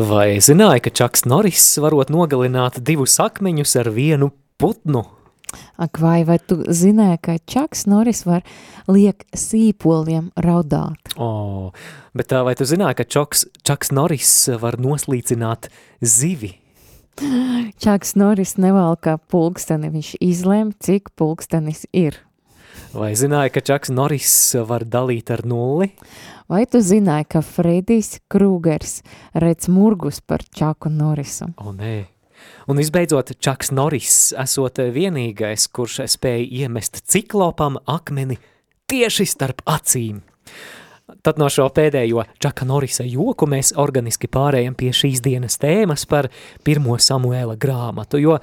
Vai zināja, ka Čaks Noris varot nogalināt divus akmeņus ar vienu putnu? Ak, vai, vai tu zināji, ka Čaks Noris var liek sīpoliem raudāt? O, bet tā, vai tu zināji, ka Čoks, Čaks Noris var noslīcināt zivi? Čaks Noris nevalkā pulksteni, viņš izlem, cik pulkstenis ir. Vai zināji, ka Čaks Noris var dalīt ar nulli? Vai tu zināji, ka Fredijs Krūgers redz murgus par Čaku Norisu? O, nē. Un visbeidzot, Čaks Noris esot vienīgais, kurš spēja iemest ciklopam akmeni tieši starp acīm. Tad no šo pēdējo Čaka Norisa joku mēs organiski pārējām pie šīs dienas tēmas par pirmo Samuēla grāmatu, jo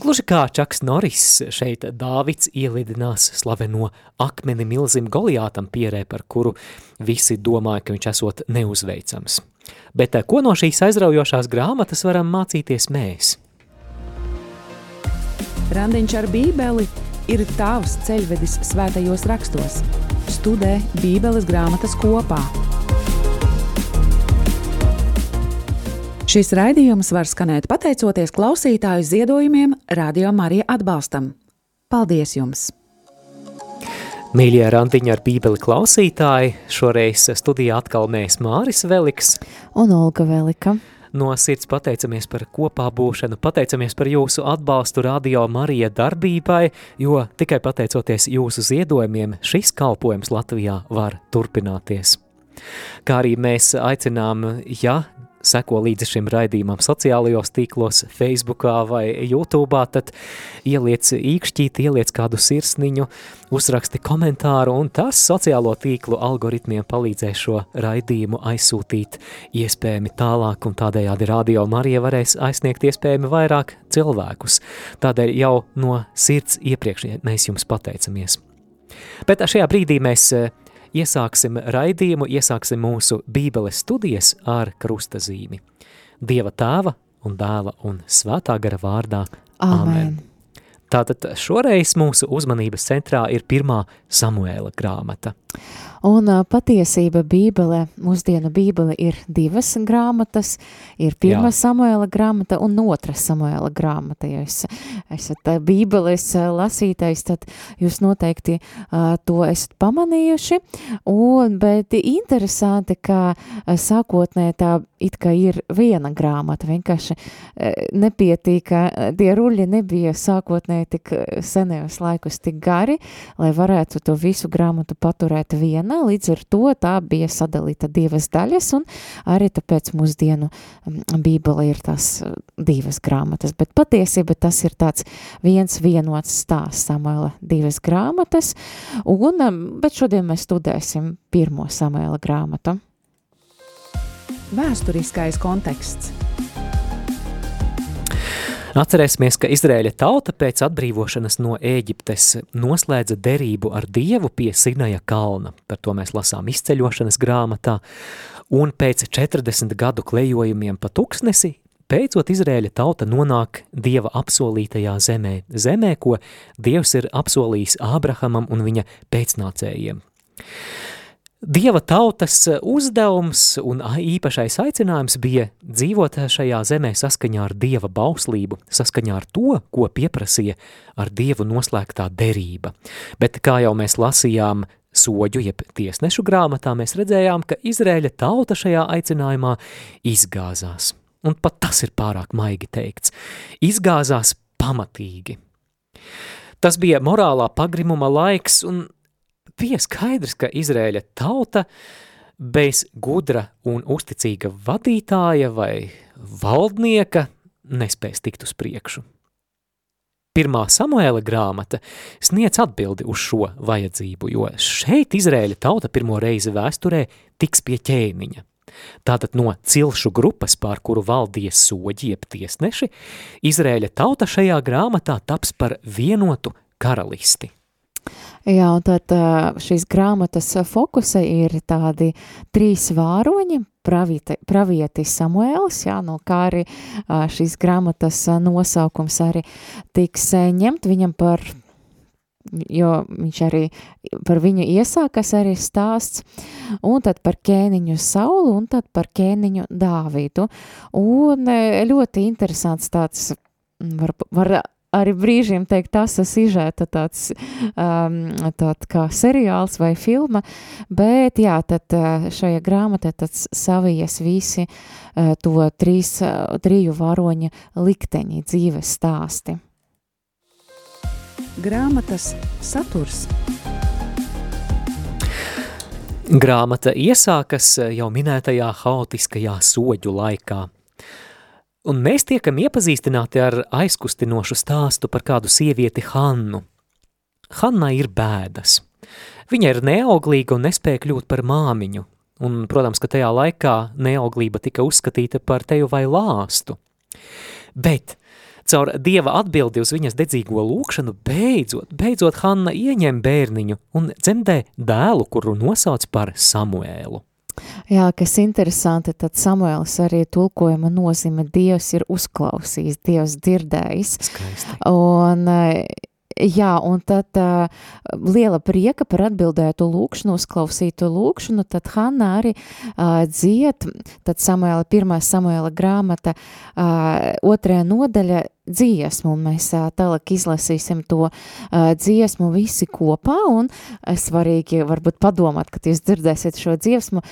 gluži kā Čaks Noris šeit Dāvids ielidinās slaveno akmeni milzim Goliātam pierē, par kuru visi domāja, ka viņš esot neuzveicams. Bet eh, ko no šīs aizraujošās grāmatas varam mācīties mēs? Randiņš ar bībeli ir tavs ceļvedis svētajos rakstos – studē Bībeles grāmatas kopā. Šis raidījums var skanēt pateicoties klausītāju ziedojumiem, Radio Marija atbalstam. Paldies jums! Mīļie randiņi ar bībeli klausītāji, šoreiz studijā atkal mēs Māris Veliks un Olga Velika. No sirds pateicamies par kopā būšanu, pateicamies par jūsu atbalstu Radio Marija darbībai, jo tikai pateicoties jūsu ziedojumiem šis kalpojums Latvijā var turpināties. Kā arī mēs aicinām, ja seko līdzi šim raidījumam sociālajos tīklos, Facebookā vai YouTube'ā, tad ieliec īkšķīt, ieliec kādu sirsniņu, uzraksti komentāru, un tas sociālo tīklu algoritmiem palīdzēs šo raidījumu aizsūtīt iespējami tālāk, un tādējādi Radio Marija varēs aizsniegt iespējami vairāk cilvēkus. Tādēļ jau no sirds iepriekš mēs jums pateicamies. Bet šajā brīdī mēs iesāksim raidījumu, iesāksim mūsu bībeles studijas ar krustazīmi. Dieva tēva un dēla un svētā gara vārdā. Amen. Amen. Tātad šoreiz mūsu uzmanības centrā ir pirmā Samuēla grāmata. Un patiesība Bībele, mūsdienu Bībele ir divas grāmatas, ir pirmā. Samuēla grāmata un otra Samuēla grāmata. Ja es, esat Bībeles lasītais, tad jūs noteikti uh, to esat pamanījuši, un, bet interesanti, ka sākotnē tā it kā ir viena grāmata, vienkārši nepietīka, tie ruļi nebija sākotnē tik senajos laikus tik gari, lai varētu to visu grāmatu paturēt viena diena, līdz ar to tā bija sadalīta divas daļas, un arī tāpēc mūsdienu bībele ir tās divas grāmatas, bet patiesība tas ir tāds viens vienots stāsts Samuela divas grāmatas, un, bet šodien mēs studēsim pirmo Samuela grāmatu. Vēsturiskais konteksts – Atcerēsimies, ka Izrēļa tauta pēc atbrīvošanas no Ēģiptes noslēdza derību ar Dievu pie Sinaja kalna. Par to mēs lasām izceļošanas grāmatā. Un pēc 40 gadu klejojumiem pa tuksnesi, beidzot Izrēļa tauta nonāk Dieva apsolītajā zemē, zemē, ko Dievs ir apsolījis Ābrahamam un viņa pēcnācējiem. Dieva tautas uzdevums un īpašais aicinājums bija dzīvot šajā zemē saskaņā ar Dieva bauslību, saskaņā ar to, ko pieprasīja ar Dievu noslēgtā derība. Bet kā jau mēs lasījām soģu, jeb tiesnešu grāmatā, mēs redzējām, ka Izrēļa tauta šajā aicinājumā izgāzās. Un pat tas ir pārāk maigi teikts. Izgāzās pamatīgi. Tas bija morālā pagrimuma laiks, un bija skaidrs, ka Izrēļa tauta bez gudra un uzticīga vadītāja vai valdnieka nespēs tikt uz priekšu. Pirmā Samuēla grāmata sniedz atbildi uz šo vajadzību, jo šeit Izrēļa tauta pirmo reizi vēsturē tiks pie ķēniņa. Tātad no cilšu grupas, pār kuru valdīja soģi jeb tiesneši, Izrēļa tauta šajā grāmatā taps par vienotu karalisti. Jā, un tad šīs grāmatas fokusa ir tādi trīs vāroņi, pravīti, pravietis Samuēls, jā, no kā arī šīs grāmatas nosaukums arī tiks ņemt. Viņam par jo viņš arī par viņu iesākas arī stāsts, un tad par ķēniņu Saulu, un tad par ķēniņu Dāvidu. Un ļoti interesants tāds, var, var arī brīžiem teikt, tas ir sižēta tāds, um, tād kā seriāls vai filma, bet jā, tad šajā grāmatā tad savies visi uh, to trīs, uh, triju varoņa likteņi, dzīves stāsti. Grāmatas saturs. Grāmata iesākas jau minētajā haotiskajā soģu laikā. Un mēs tiekam iepazīstināti ar aizkustinošu stāstu par kādu sievieti Hannu. Hanna ir bēdas. Viņa ir neauglīga un nespēja kļūt par māmiņu, un, protams, ka tajā laikā neauglība tika uzskatīta par teju vai lāstu. Bet caur Dieva atbildi uz viņas dedzīgo lūkšanu beidzot, beidzot Hanna ieņem bērniņu un dzemdē dēlu, kuru nosauc par Samuēlu. Jā, kas interesanti, tad Samuēls arī tulkojuma nozīme Dievs ir uzklausījis, Dievs dzirdējis. Skaisti. Un Jā, un tad uh, liela prieka par atbildētu lūkšanu, uzklausītu lūkšanu, tad Hanna arī uh, dzied, tad Samuela, pirmā Samuela grāmata, uh, otrajā nodaļa dziesmu, un mēs uh, tālāk izlasīsim to uh, dziesmu visi kopā, un svarīgi varbūt padomāt, kad jūs dzirdēsiet šo dziesmu,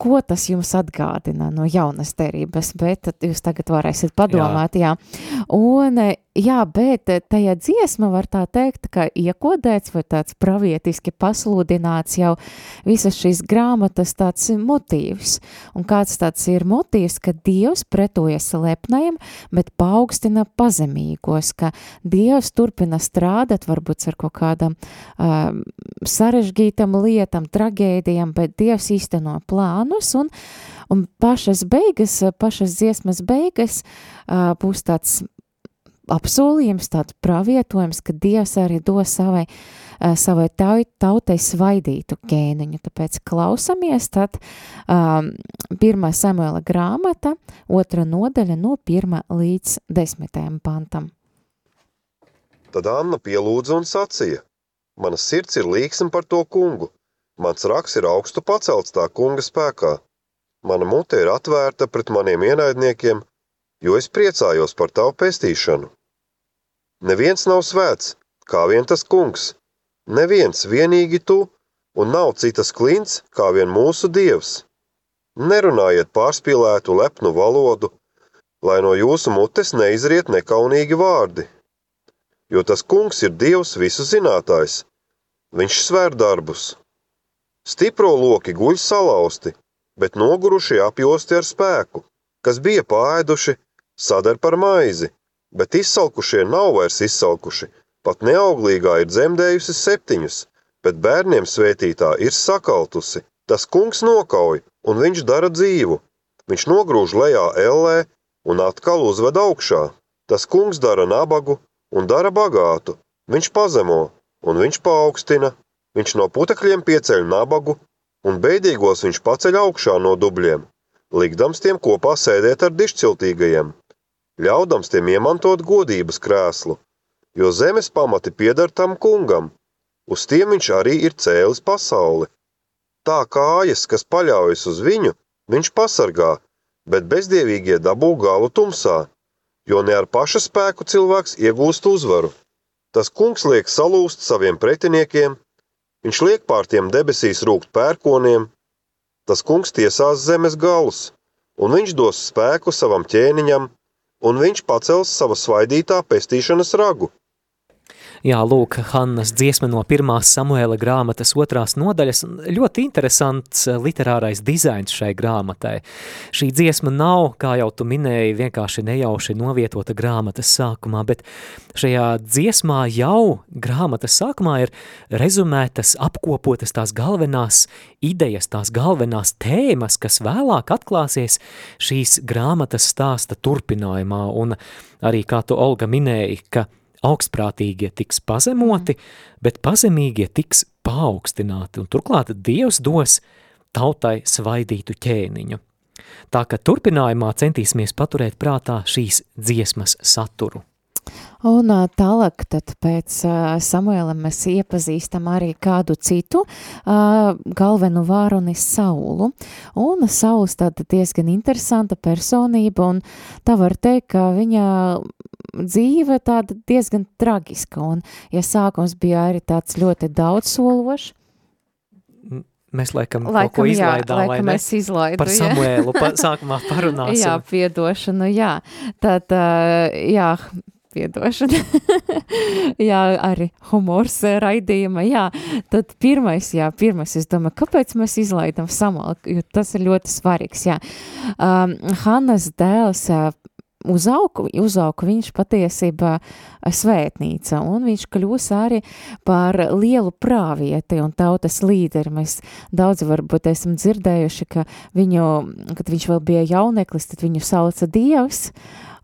ko tas jums atgādina no jaunas derības, bet jūs tagad varēsiet padomāt, jā. jā. Un Jā, bet eh, tajā dziesma var tā teikt, ka iekodēts vai tāds pravietiski pasludināts jau visas šīs grāmatas tāds motīvs. Un kāds tāds ir motīvs, ka Dievs pretojas lepnajam, bet paaugstina pazemīgos, ka Dievs turpina strādāt varbūt ar kaut kādam uh, sarežģītam lietam, tragēdijam, bet Dievs īsteno plānus un, un pašas beigas, pašas dziesmas beigas uh, būs tāds apsolījums, tāds pravietojums, ka Dievs arī dos savai, uh, savai tautai svaidītu ķēniņu. Tāpēc klausamies tad um, pirmā Samuela grāmata, otra nodaļa no pirmā līdz desmitajam pantam. Tad Anna pielūdza un sacīja, mana sirds ir līksma par to kungu, mans raks ir augstu pacelts tā kunga spēkā, mana mute ir atvērta pret maniem ienaidniekiem, jo es priecājos par tavu pestīšanu. Neviens nav svēts, kā vien tas kungs, neviens vienīgi tu, un nav citas klints, kā vien mūsu dievs. Nerunājiet pārspīlētu lepnu valodu, lai no jūsu mutes neizriet nekaunīgi vārdi. Jo tas kungs ir dievs visu zinātājs, viņš svēr darbus. Stipro loki guļ salauzti, bet nogurušie apjosti ar spēku, kas bija pāēduši, sadar par maizi, bet izsalkušie nav vairs izsalkuši, pat neauglīgā ir dzemdējusi septiņus, bet bērniem svētītā ir sakaltusi. Tas kungs nokauj, un viņš dara dzīvu. Viņš nogrūž lejā ellē un atkal uzved augšā. Tas kungs dara nabagu un dara bagātu. Viņš pazemo un viņš paaugstina. Viņš no putekļiem pieceļ nabagu un beidīgos viņš paceļ augšā no dubļiem, likdams tiem kopā sēdēt ar dišciltīgajiem ļaudams tiem iemantot godības krēslu, jo zemes pamati pieder tam kungam, uz tiem viņš arī ir cēlis pasauli. Tā kājas, kas paļaujas uz viņu, viņš pasargā, bet bezdievīgie dabū galu tumsā, jo ne ar paša spēku cilvēks iegūst uzvaru. Tas kungs liek salūst saviem pretiniekiem, viņš liek pār tiem debesīs rūkt pērkoniem, tas kungs tiesās zemes galus, un viņš dos spēku savam ķēniņam, un viņš pacels sava svaidītā pestīšanas ragu. Jā, lūk, Hannas dziesma no pirmās Samuēla grāmatas otrās nodaļas. Ļoti interesants eh, literārais dizains šai grāmatai. Šī dziesma nav, kā jau tu minēji, vienkārši nejauši novietota grāmatas sākumā, bet šajā dziesmā jau grāmatas sākumā ir rezumētas, apkopotas tās galvenās idejas, tās galvenās tēmas, kas vēlāk atklāsies šīs grāmatas stāsta turpinājumā. Un arī, kā tu, Olga, minēji, ka augstprātīgie tiks pazemoti, bet pazemīgie tiks paaugstināti, un turklāt Dievs dos tautai svaidītu ķēniņu. Tā ka turpinājumā centīsimies paturēt prātā šīs dziesmas saturu. Un tālāk tad pēc Samuela mēs iepazīstam arī kādu citu galvenu vāroni Saulu. Un Sauls tāda diezgan interesanta personība, un tā var teikt, ka viņa dzīve tāda diezgan tragiska, un ja sākums bija arī tāds ļoti daudz sološs, Mēs laikam, laikam kaut ko izlaidām, jā, laikam mēs izlaidu, par Samuēlu pa, sākumā parunāsim. jā, piedošanu, jā. Tad, jā, piedošana. jā, arī humors raidījuma, jā. Tad pirmais, jā, pirmais, es domāju, kāpēc mēs izlaidam samalku, jo tas ir ļoti svarīgs, jā. Um, Hannas dēls uzauga, uzauga viņš patiesībā svētnīca, un viņš kļūs arī par lielu prāvieti un tautas līderi. Mēs daudz varbūt esam dzirdējuši, ka viņu, kad viņš vēl bija jauneklis, tad viņu sauca Dievs,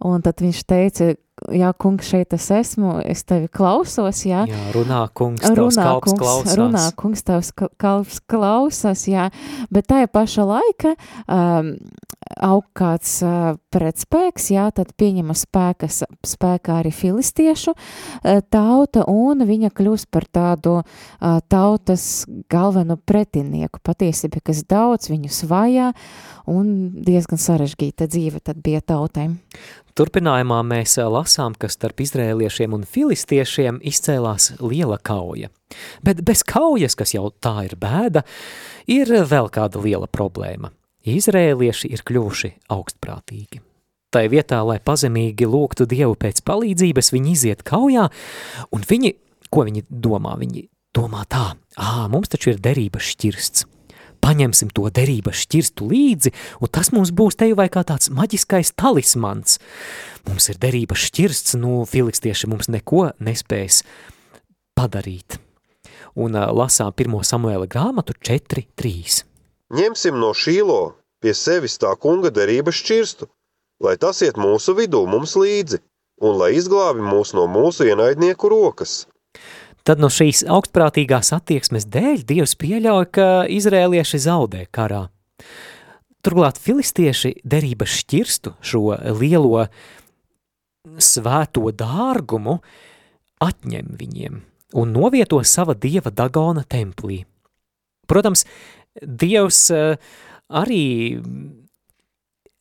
un tad viņš teica, jā, kungs, šeit es esmu, es tevi klausos, jā. Jā, runā kungs, tavs runā, kalps kungs, klausās. Runā kungs, tavs kalps klausās, jā, bet tajā paša laika um, aug kāds uh, pretspēks, jā, tad pieņema spēkas, spēkā arī filistiešu uh, tauta, un viņa kļūst par tādu uh, tautas galveno pretinieku, patiesība, kas daudz viņus vajā, un diezgan sarežģīta dzīve tad bija tautēm. Turpinājumā mēs lasām, ka starp izrēliešiem un filistiešiem izcēlās liela kauja. Bet bez kaujas, kas jau tā ir bēda, ir vēl kāda liela problēma. Izrēlieši ir kļuvuši augstprātīgi. Tai vietā, lai pazemīgi lūgtu Dievu pēc palīdzības, viņi iziet kaujā, un viņi, ko viņi domā? Viņi domā tā, ā, mums taču ir derības šķirsts paņemsim to derības šķirstu līdzi, un tas mums būs te vai kā tāds maģiskais talismans. Mums ir derības šķirsts, nu, filistieši mums neko nespēs padarīt. Un uh, lasām 1. Samuēla grāmatu 4.3. Ņemsim no šīlo pie sevis tā kunga derības šķirstu, lai tas iet mūsu vidū mums līdzi, un lai izglābi mūs no mūsu ienaidnieku rokas. Tad no šīs augstprātīgās attieksmes dēļ Dievs pieļauj, ka izrēlieši zaudē karā. Turklāt filistieši derības šķirstu šo lielo svēto dārgumu atņem viņiem un novieto sava dieva Dagona templī. Protams, Dievs eh, arī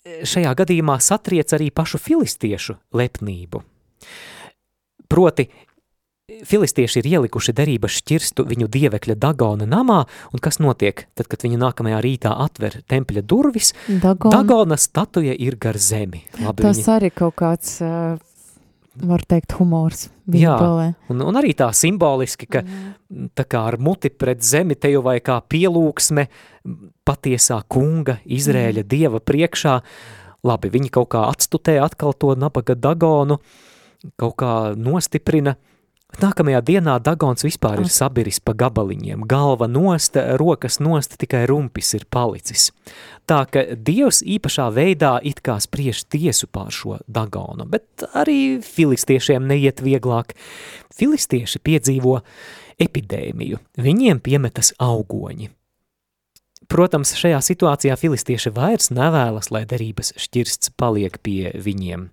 šajā gadījumā satriec arī pašu filistiešu lepnību. Proti, Filistieši ir ielikuši derības šķirstu viņu dievekļa Dagona namā, un kas notiek, tad, kad viņi nākamajā rītā atver tempļa durvis, Dagon. Dagona statuja ir gar zemi. Labi, Tas viņi... arī kaut kāds, var teikt, humors. Bībelē. Jā, un, un arī tā simboliski, ka mm. tā kā ar muti pret zemi te jau vai kā pielūksme patiesā kunga, Izrēļa mm. dieva priekšā, labi, viņi kaut kā atstutē atkal to nabaga Dagonu, kaut kā nostiprina, Nākamajā dienā Dagons vispār ir sabiris pa gabaliņiem, galva nosta, rokas nosta, tikai rumpis ir palicis. Tā ka Dievs īpašā veidā it kā spriež tiesu pār šo Dagonu, bet arī filistiešiem neiet vieglāk. Filistieši piedzīvo epidēmiju, viņiem piemetas augoņi. Protams, šajā situācijā filistieši vairs nevēlas, lai derības šķirsts paliek pie viņiem.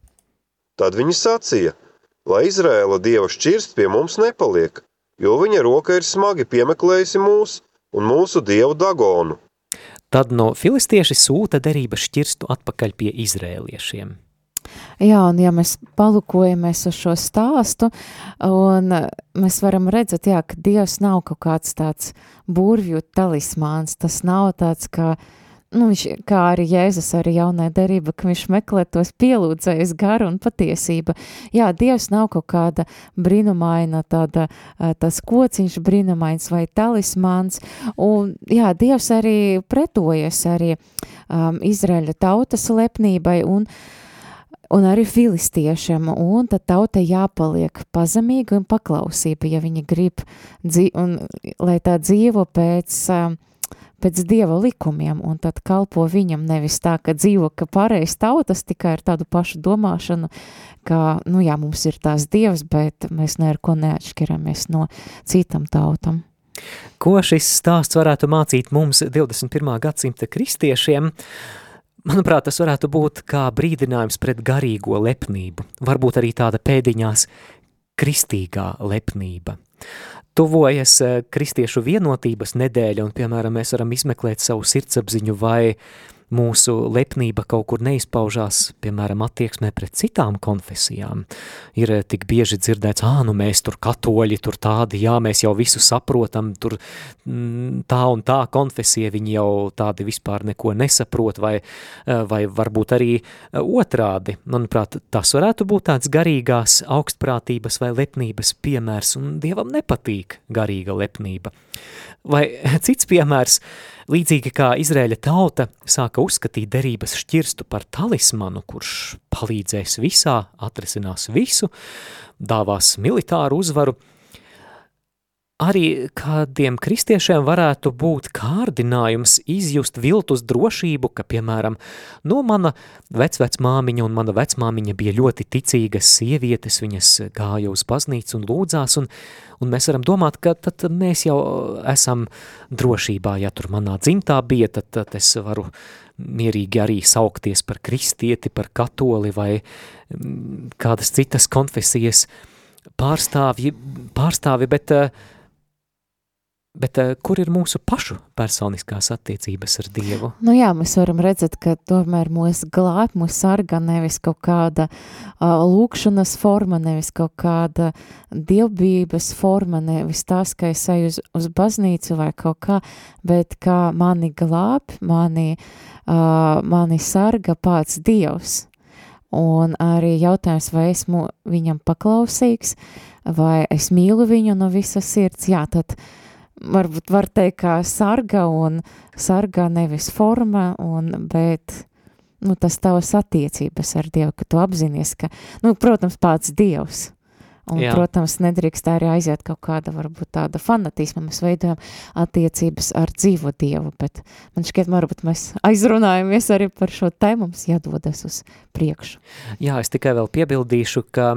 Tad viņi sacīja – lai Izrēla dieva šķirst pie mums nepaliek, jo viņa roka ir smagi piemeklējusi mūs un mūsu dievu Dagonu. Tad no filistieši sūta derības šķirstu atpakaļ pie izrēliešiem. Jā, un ja mēs palukojamies uz šo stāstu, un mēs varam redzēt, jā, ka Dievs nav kaut kāds tāds burvju talismāns, tas nav tāds, ka uh, nu, viņš, kā arī Jēzus, arī jaunā derība, ka viņš meklē tos pielūdzējas garu un patiesība. Jā, Dievs nav kaut kāda brīnumaina, tāda, tas kociņš brīnumains vai talismāns, un jā, Dievs arī pretojas arī um, Izraēļa tautas lepnībai un un arī filistiešiem, un tad tauta jāpaliek pazemīga un paklausība, ja viņi grib, un lai tā dzīvo pēc uh, pēc dieva likumiem, un tad kalpo viņam nevis tā, ka dzīvo, ka pareiz tautas tikai ar tādu pašu domāšanu, ka, nu jā, mums ir tās dievs, bet mēs ne ar ko neatšķiramies no citam tautam. Ko šis stāsts varētu mācīt mums 21. gadsimta kristiešiem? manuprāt, tas varētu būt kā brīdinājums pret garīgo lepnību, varbūt arī tāda pēdiņās kristīgā lepnība. Tuvojas eh, kristiešu vienotības nedēļa, un, piemēram, mēs varam izmeklēt savu sirdsapziņu vai mūsu lepnība kaut kur neizpaužās, piemēram, attieksmē pret citām konfesijām. Ir eh, tik bieži dzirdēts, ā, nu mēs tur katoļi, tur tādi, jā, mēs jau visu saprotam, tur mm, tā un tā konfesija, viņi jau tādi vispār neko nesaprot, vai, eh, vai varbūt arī eh, otrādi. Manuprāt, tas varētu būt tāds garīgās augstprātības vai lepnības piemērs, un Dievam nepatīk garīga lepnība. Vai cits piemērs, līdzīgi kā Izrēļa tauta sāka uzskatīt derības šķirstu par talismanu, kurš palīdzēs visā, atrisinās visu, dāvās militāru uzvaru – Arī kādiem kristiešiem varētu būt kārdinājums izjust viltus drošību, ka, piemēram, no mana vecvecmāmiņa un mana vecmāmiņa bija ļoti ticīgas sievietes, viņas gāja uz baznīcu un lūdzās, un, un mēs varam domāt, ka tad mēs jau esam drošībā, ja tur manā dzimtā bija, tad, tad es varu mierīgi arī saukties par kristieti, par katoli vai mm, kādas citas konfesijas pārstāvji, pārstāvi, bet uh, Bet uh, kur ir mūsu pašu personiskās attiecības ar Dievu? Nu jā, mēs varam redzēt, ka tomēr mūs glāb, mūs sarga nevis kaut kāda uh, lūkšanas forma, nevis kaut kāda dievbības forma, nevis tas, ka es eju uz, uz baznīcu vai kaut kā, bet kā mani glāb, mani, uh, mani sarga pats Dievs. Un arī jautājums, vai esmu viņam paklausīgs, vai es mīlu viņu no visas sirds, jā, tad varbūt var teikt, kā sarga un sarga nevis forma, un, bet, nu, tas tavas attiecības ar Dievu, ka tu apzinies, ka, nu, protams, pats Dievs. Un, Jā. protams, nedrīkst arī aiziet kaut kāda, varbūt tāda fanatisma. Mēs veidojam attiecības ar dzīvo Dievu, bet man šķiet, varbūt mēs aizrunājamies arī par šo tēmu, mums jādodas uz priekšu. Jā, es tikai vēl piebildīšu, ka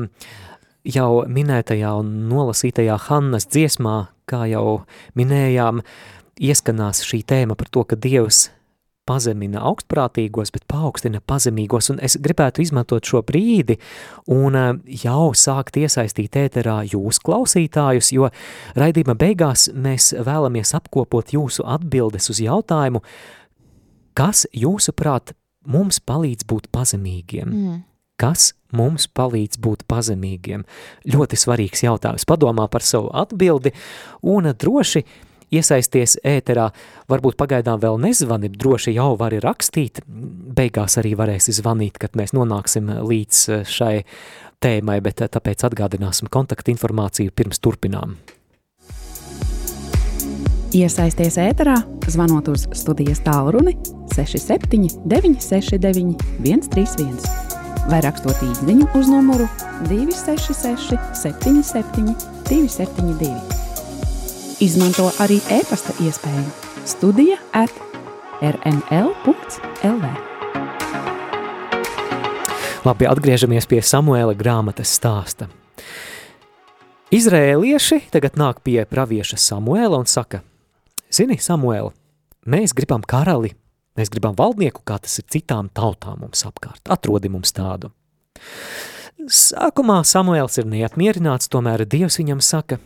jau minētajā un nolasītajā Hannas dziesmā, kā jau minējām, ieskanās šī tēma par to, ka Dievs pazemina augstprātīgos, bet paaugstina pazemīgos, un es gribētu izmantot šo brīdi un eh, jau sākt iesaistīt ēterā jūs klausītājus, jo raidījuma beigās mēs vēlamies apkopot jūsu atbildes uz jautājumu, kas jūsuprāt mums palīdz būt pazemīgiem. Mm kas mums palīdz būt pazemīgiem. Ļoti svarīgs jautājums. Padomā par savu atbildi un droši iesaisties ēterā. Varbūt pagaidām vēl nezvani, droši jau vari rakstīt. Beigās arī varēsi zvanīt, kad mēs nonāksim līdz šai tēmai, bet tāpēc atgādināsim kontaktinformāciju pirms turpinām. Iesaisties ēterā, zvanot uz studijas tālruni 67 969 131 vai rakstot īsiņu uz numuru 266, 77, 272. Izmanto arī e-pasta iespēju Studija at rml.lv. Labi, atgriežamies pie Samuēla grāmatas stāsta. Izrēlieši tagad nāk pie pravieša Samuēla un saka, zini, Samuēla, mēs gribam karali Mēs gribam valdnieku, kā tas ir citām tautām mums apkārt. Atrodi mums tādu. Sākumā Samuēls ir neapmierināts, tomēr Dievs viņam saka,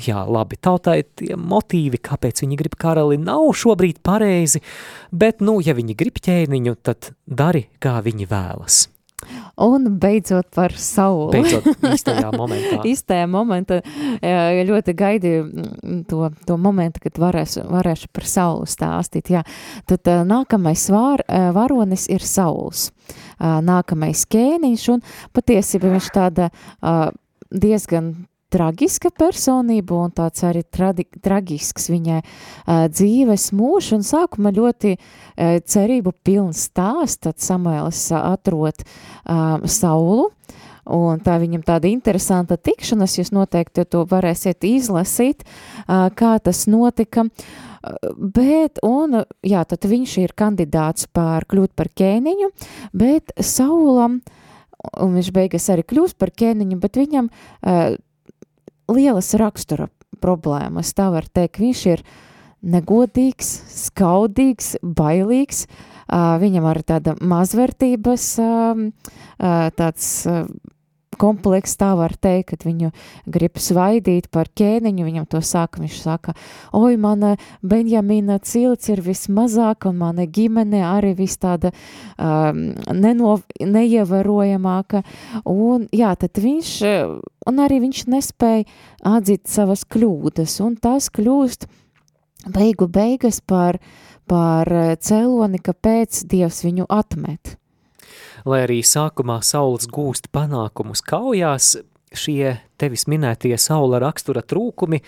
jā, labi, tautai tie motīvi, kāpēc viņi grib karali, nav šobrīd pareizi, bet, nu, ja viņi grib ķēniņu, tad dari, kā viņi vēlas. Un beidzot par Saulu. Beidzot īstajā momentā. īstajā momentā ļoti gaidīju mm, to, to momentu, kad varēšu, varēšu par Saulu stāstīt. Jā. Tad nākamais var, varonis ir Sauls. Nākamais ķēniņš un patiesībā viņš tāda diezgan tragiska personība un tāds arī tradi, tragisks viņai uh, dzīves mūžs. Un sākuma ļoti uh, cerību pilns stāsts, tad Samuēlis atrod uh, Saulu, un tā viņam tāda interesanta tikšanas, jūs noteikti to varēsiet izlasīt, uh, kā tas notika, bet, un, jā, tad viņš ir kandidāts pār kļūt par ķēniņu, bet Saulam, un viņš beigas arī kļūst par ķēniņu, bet viņam uh, lielas rakstura problēmas. Tā var teikt, viņš ir negodīgs, skaudīgs, bailīgs, viņam arī tāda mazvērtības tāds komplekss, tā var teikt, kad viņu grib svaidīt par ķēniņu, viņam to saka, viņš saka, oi, mana Benjamina cilts ir vismazāka, un mana ģimene arī vis tāda um, neno, neievērojamāka, un jā, tad viņš, un arī viņš nespēja atzīt savas kļūdas, un tas kļūst beigu beigas par, par cēloni, kāpēc Dievs viņu atmet. Lai arī sākumā saules gūst panākumus kaujās, šie tevis minētie saula rakstura trūkumi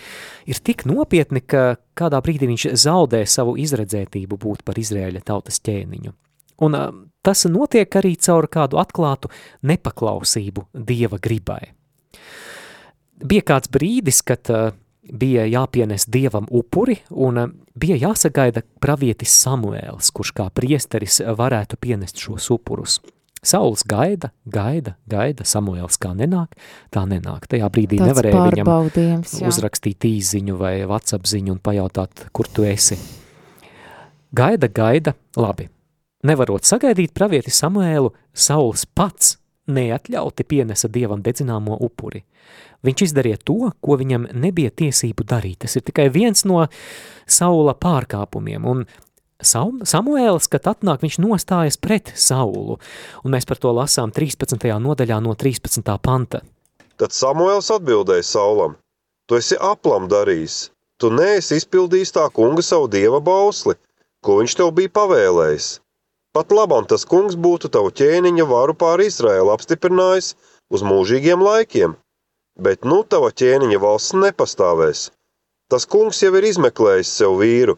ir tik nopietni, ka kādā brīdī viņš zaudē savu izredzētību būt par Izrēļa tautas ķēniņu. Un tas notiek arī caur kādu atklātu nepaklausību Dieva gribai. Bija kāds brīdis, kad bija jāpienes Dievam upuri un bija jāsagaida pravietis Samuēls, kurš kā priesteris varētu pienest šos upurus – Sauls gaida, gaida, gaida, Samuēls kā nenāk, tā nenāk. Tajā brīdī Tāds nevarēja viņam jā. uzrakstīt īziņu vai WhatsApp ziņu un pajautāt, kur tu esi. Gaida, gaida, labi. Nevarot sagaidīt pravieti Samuēlu, Sauls pats neatļauti pienesa dievam dedzināmo upuri. Viņš izdarīja to, ko viņam nebija tiesību darīt. Tas ir tikai viens no Saula pārkāpumiem, un Samuēls, kad atnāk, viņš nostājas pret Saulu, un mēs par to lasām 13. nodaļā no 13. panta. Tad Samuēls atbildēja Saulam, tu esi aplam darījis, tu neesi izpildījis tā kunga savu dieva bausli, ko viņš tev bija pavēlējis. Pat labam tas kungs būtu tavu ķēniņa varu pār Izraēlu apstiprinājis uz mūžīgiem laikiem, bet nu tava ķēniņa valsts nepastāvēs. Tas kungs jau ir izmeklējis sev vīru,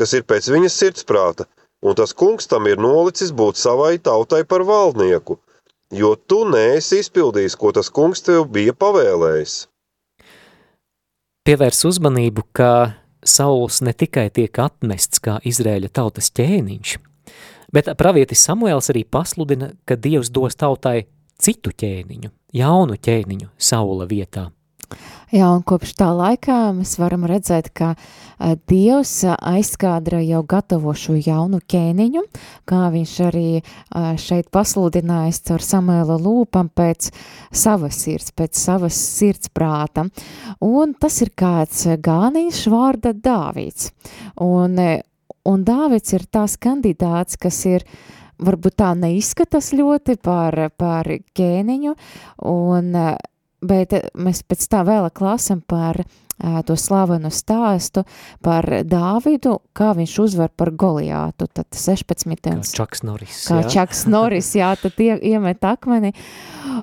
kas ir pēc viņa sirdsprāta, un tas kungs tam ir nolicis būt savai tautai par valdnieku, jo tu neesi izpildījis, ko tas kungs tev bija pavēlējis. Pievērs uzmanību, ka Sauls ne tikai tiek atmests kā Izrēļa tautas ķēniņš, bet pravietis Samuēls arī pasludina, ka Dievs dos tautai citu ķēniņu, jaunu ķēniņu Saula vietā. Jā, un kopš tā laikā mēs varam redzēt, ka Dievs aizkādra jau gatavo šo jaunu ķēniņu, kā viņš arī šeit pasludinājis caur Samuela lūpam pēc savas sirds, pēc savas sirds prāta. Un tas ir kāds gāniņš vārda Dāvīds. Un, un Dāvids ir tās kandidāts, kas ir varbūt tā neizskatās ļoti par, par ķēniņu, un bet eh, mēs pēc tā vēlāk lasam par uh, to slavenu stāstu par Dāvidu, kā viņš uzvar par Goliātu, tad 16. Kā Čaks Noris. Kā jā. Čaks Noris, jā, tad ie, iemet akmeni,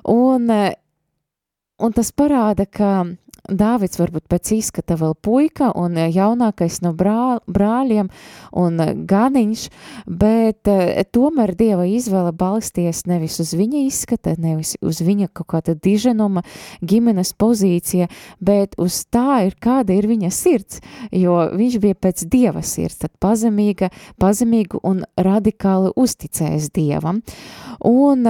un, un tas parāda, ka Dāvids varbūt pēc izskata vēl puika un eh, jaunākais no brā, brāļiem un eh, ganiņš, bet e, tomēr Dieva izvēle balsties nevis uz viņa izskata, nevis uz viņa kaut kāda diženuma ģimenes pozīcija, bet uz tā ir kāda ir viņa sirds, jo viņš bija pēc Dieva sirds, tad pazemīga, pazemīgu un radikāli uzticējis Dievam. Un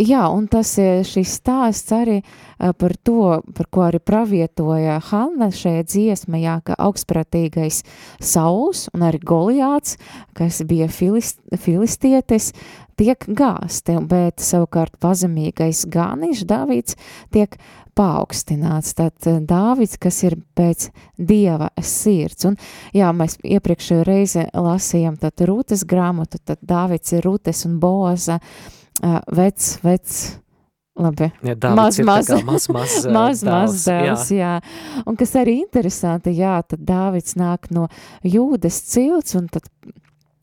Jā, un tas e, šis stāsts arī par to, par ko arī pravietoja Hanna šajā dziesmajā, ka augstpratīgais Sauls un arī Goliāts, kas bija filist, filistietis, tiek gāsti, bet savukārt pazemīgais Gāniš Dāvids tiek paaugstināts. Tad Dāvids, kas ir pēc Dieva sirds. Un jā, mēs iepriekšējo reizi lasījām tad Rūtes grāmatu, tad Dāvids ir Rūtes un Boza, uh, uh, vecs, vecs, labi, ja, maz, maz, maz, maz, maz, maz dēls, jā. jā. Un kas arī interesanti, jā, tad Dāvids nāk no jūdas cilts, un tad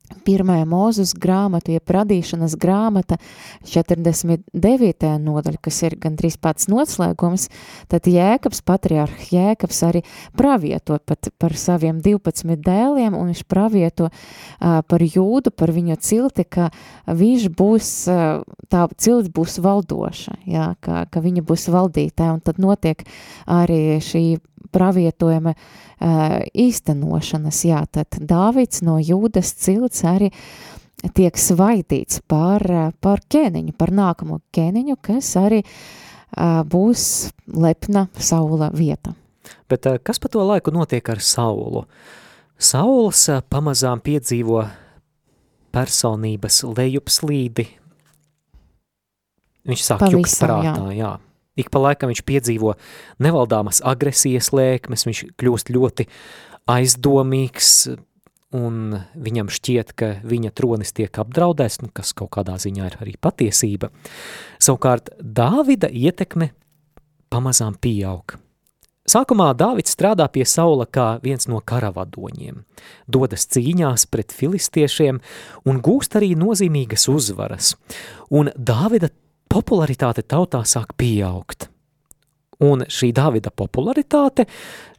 Pirmā mūzus grāmata, jeb radīšanas grāmata, 49. nodaļa, kas ir gandrīz pats noslēgums, tad Jēkabs, patriārhs Jēkabs arī pravieto pat par saviem 12 dēliem, un viņš pravieto uh, par jūdu, par viņu cilti, ka viņš būs, uh, tā cilts būs valdoša, jā, ka, ka viņa būs valdītāja, un tad notiek arī šī pravietojuma īstenošanas. Jā, tad Dāvids no jūdas cilts arī tiek svaidīts par, par ķēniņu, par nākamo ķēniņu, kas arī būs lepna Saula vieta. Bet kas pa to laiku notiek ar Saulu? Sauls pamazām piedzīvo personības lejupslīdi. Viņš sāk Pavisam, jukt prātā, jā. jā. Ik pa laikam viņš piedzīvo nevaldāmas agresijas lēkmes, viņš kļūst ļoti aizdomīgs, un viņam šķiet, ka viņa tronis tiek apdraudēts, nu, kas kaut kādā ziņā ir arī patiesība. Savukārt Dāvida ietekme pamazām pieaug. Sākumā Dāvids strādā pie Saula kā viens no karavadoņiem, dodas cīņās pret filistiešiem un gūst arī nozīmīgas uzvaras, un Dāvida popularitāte tautā sāk pieaugt. Un šī Dāvida popularitāte,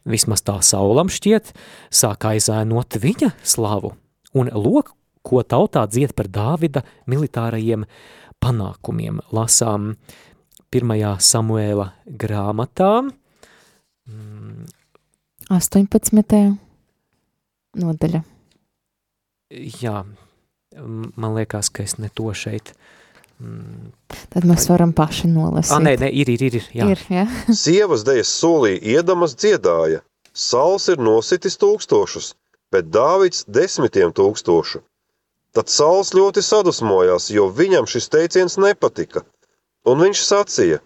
vismaz tā Saulam šķiet, sāk aizēnot viņa slavu, un lok, ko tautā dzied par Dāvida militārajiem panākumiem, lasām pirmajā Samuēla grāmatā, 18. nodaļa. Jā, man liekas, ka es ne to šeit. Mm. Tad mēs varam paši nolasīt. Ah, nē, nē, ir, ir, ir. Jā. ir ja? Sievas dejas solī iedamas dziedāja. Sauls ir nositis tūkstošus, bet Dāvids desmitiem tūkstošu. Tad Sauls ļoti sadusmojās, jo viņam šis teiciens nepatika. Un viņš sacīja,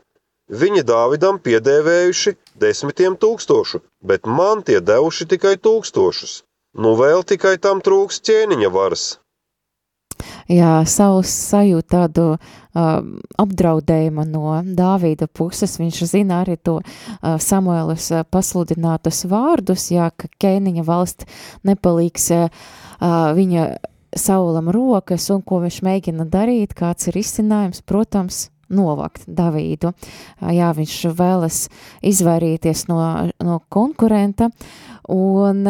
viņi Dāvidam piedēvējuši desmitiem tūkstošu, bet man tie devuši tikai tūkstošus. Nu vēl tikai tam trūks ķēniņa varas. Jā, savus sajūt tādu uh, apdraudējumu no Dāvīda puses. Viņš zina arī to uh, Samuēlas uh, pasludinātus vārdus, jā, ka ķēniņa valsts nepalīgs uh, viņa saulam rokas un ko viņš mēģina darīt, kāds ir izcinājums, protams, novakt Davīdu. Jā, viņš vēlas izvairīties no, no konkurenta, un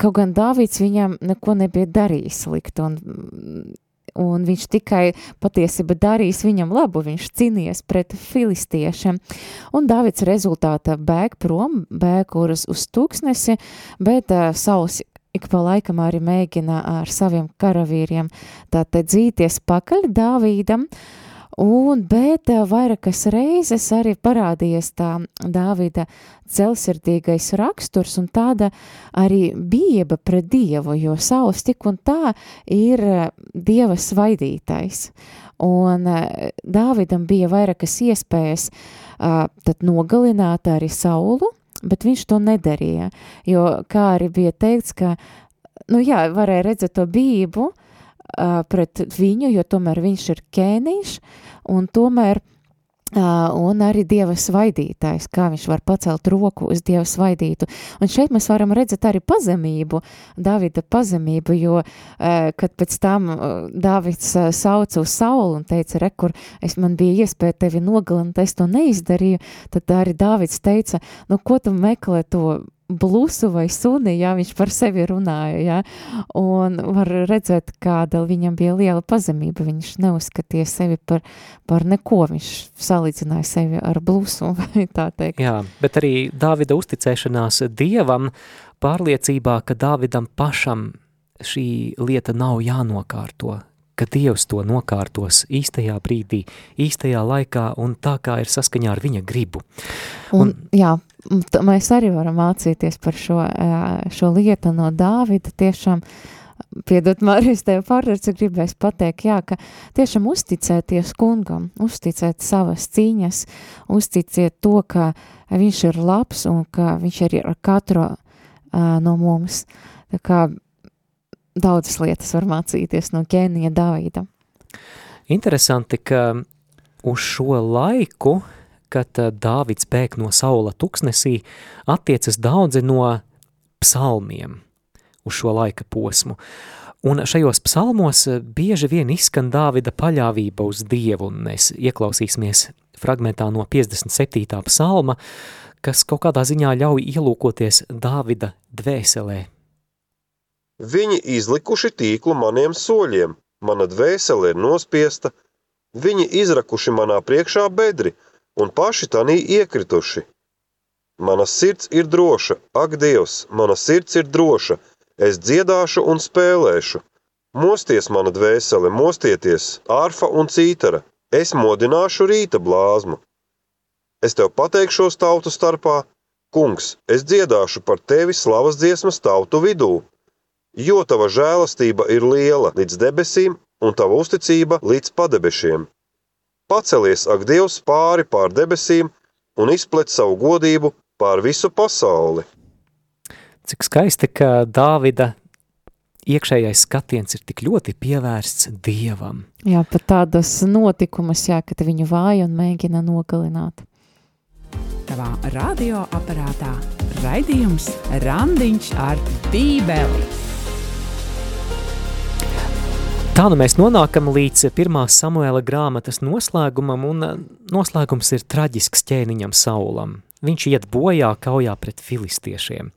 kaut gan Dāvids viņam neko nebija darījis slikti, un, un viņš tikai patiesībā darīs viņam labu, viņš cīnījies pret filistiešiem, un Dāvids rezultātā bēg prom, bēg uz, uz tūkstnesi, bet uh, Sauls ik pa laikam arī mēģina ar saviem karavīriem tātad dzīties pakaļ Dāvīdam, uh, Un, bet eh, vairākas reizes arī parādījies tā Dāvida celsirdīgais raksturs un tāda arī bijeba pret Dievu, jo Sauls tik un tā ir eh, Dieva svaidītais. Un eh, Dāvidam bija vairākas iespējas tad nogalināt arī Saulu, bet viņš to nedarīja, jo kā arī bija teikts, ka, nu jā, varēja redzēt to bību, uh, uh, pret viņu, jo tomēr viņš ir ķēniņš, un tomēr Uh, un arī Dieva svaidītājs, kā viņš var pacelt roku uz Dieva svaidītu. Un šeit mēs varam redzēt arī pazemību, Davida pazemību, jo, uh, kad pēc tam uh, Davids sauca uz Saulu un teica, rekur, es man bija iespēja tevi nogalināt, es to neizdarīju, tad arī Davids teica, nu, ko tu meklē to blusu vai suni, ja viņš par sevi runāja, ja, un var redzēt, kāda viņam bija liela pazemība, viņš neuzskatīja sevi par, par neko, viņš salīdzināja sevi ar blusu, vai tā teikt. Jā, bet arī Dāvida uzticēšanās Dievam pārliecībā, ka Dāvidam pašam šī lieta nav jānokārto, ka Dievs to nokārtos īstajā brīdī, īstajā laikā un tā kā ir saskaņā ar viņa gribu. Un, un jā, mēs arī varam mācīties par šo, šo lietu no Dāvida tiešām, piedot Marijas tev pārredzi, gribēs pateikt, jā, ka tiešām uzticēties kungam, uzticēt savas cīņas, uzticiet to, ka viņš ir labs un ka viņš ir ar katru uh, no mums. Tā kā daudzas lietas var mācīties no ķēnija Davida. Interesanti, ka uz šo laiku, kad eh, Dāvids bēg no Saula tuksnesī, attiecas daudzi no psalmiem uz šo laika posmu. Un šajos psalmos eh, bieži vien izskan Dāvida paļāvība uz Dievu, un mēs ieklausīsimies fragmentā no 57. psalma, kas kaut kādā ziņā ļauj ielūkoties Dāvida dvēselē Viņi izlikuši tīklu maniem soļiem, mana dvēsele ir nospiesta, viņi izrakuši manā priekšā bedri un paši tanī iekrituši. Mana sirds ir droša, ak Dievs, mana sirds ir droša, es dziedāšu un spēlēšu. Mosties mana dvēsele, mostieties, ārfa un cītara, es modināšu rīta blāzmu. Es tev pateikšos tautu starpā, kungs, es dziedāšu par tevi slavas dziesmas tautu vidū. jo tava žēlastība ir liela līdz debesīm un tava uzticība līdz padebešiem. Pacelies, ak, Dievs, pāri pār debesīm un izplet savu godību pār visu pasauli. Cik skaisti, ka Dāvida iekšējais skatiens ir tik ļoti pievērsts Dievam. Jā, pat tādas notikumas, jā, kad viņu vāja un mēģina nogalināt. Tavā radioaparātā raidījums Randiņš ar Bībeli. Tā nu mēs nonākam līdz pirmā Samuela grāmatas noslēgumam, un uh, noslēgums ir traģisks ķēniņam Saulam. Viņš iet bojā kaujā pret filistiešiem.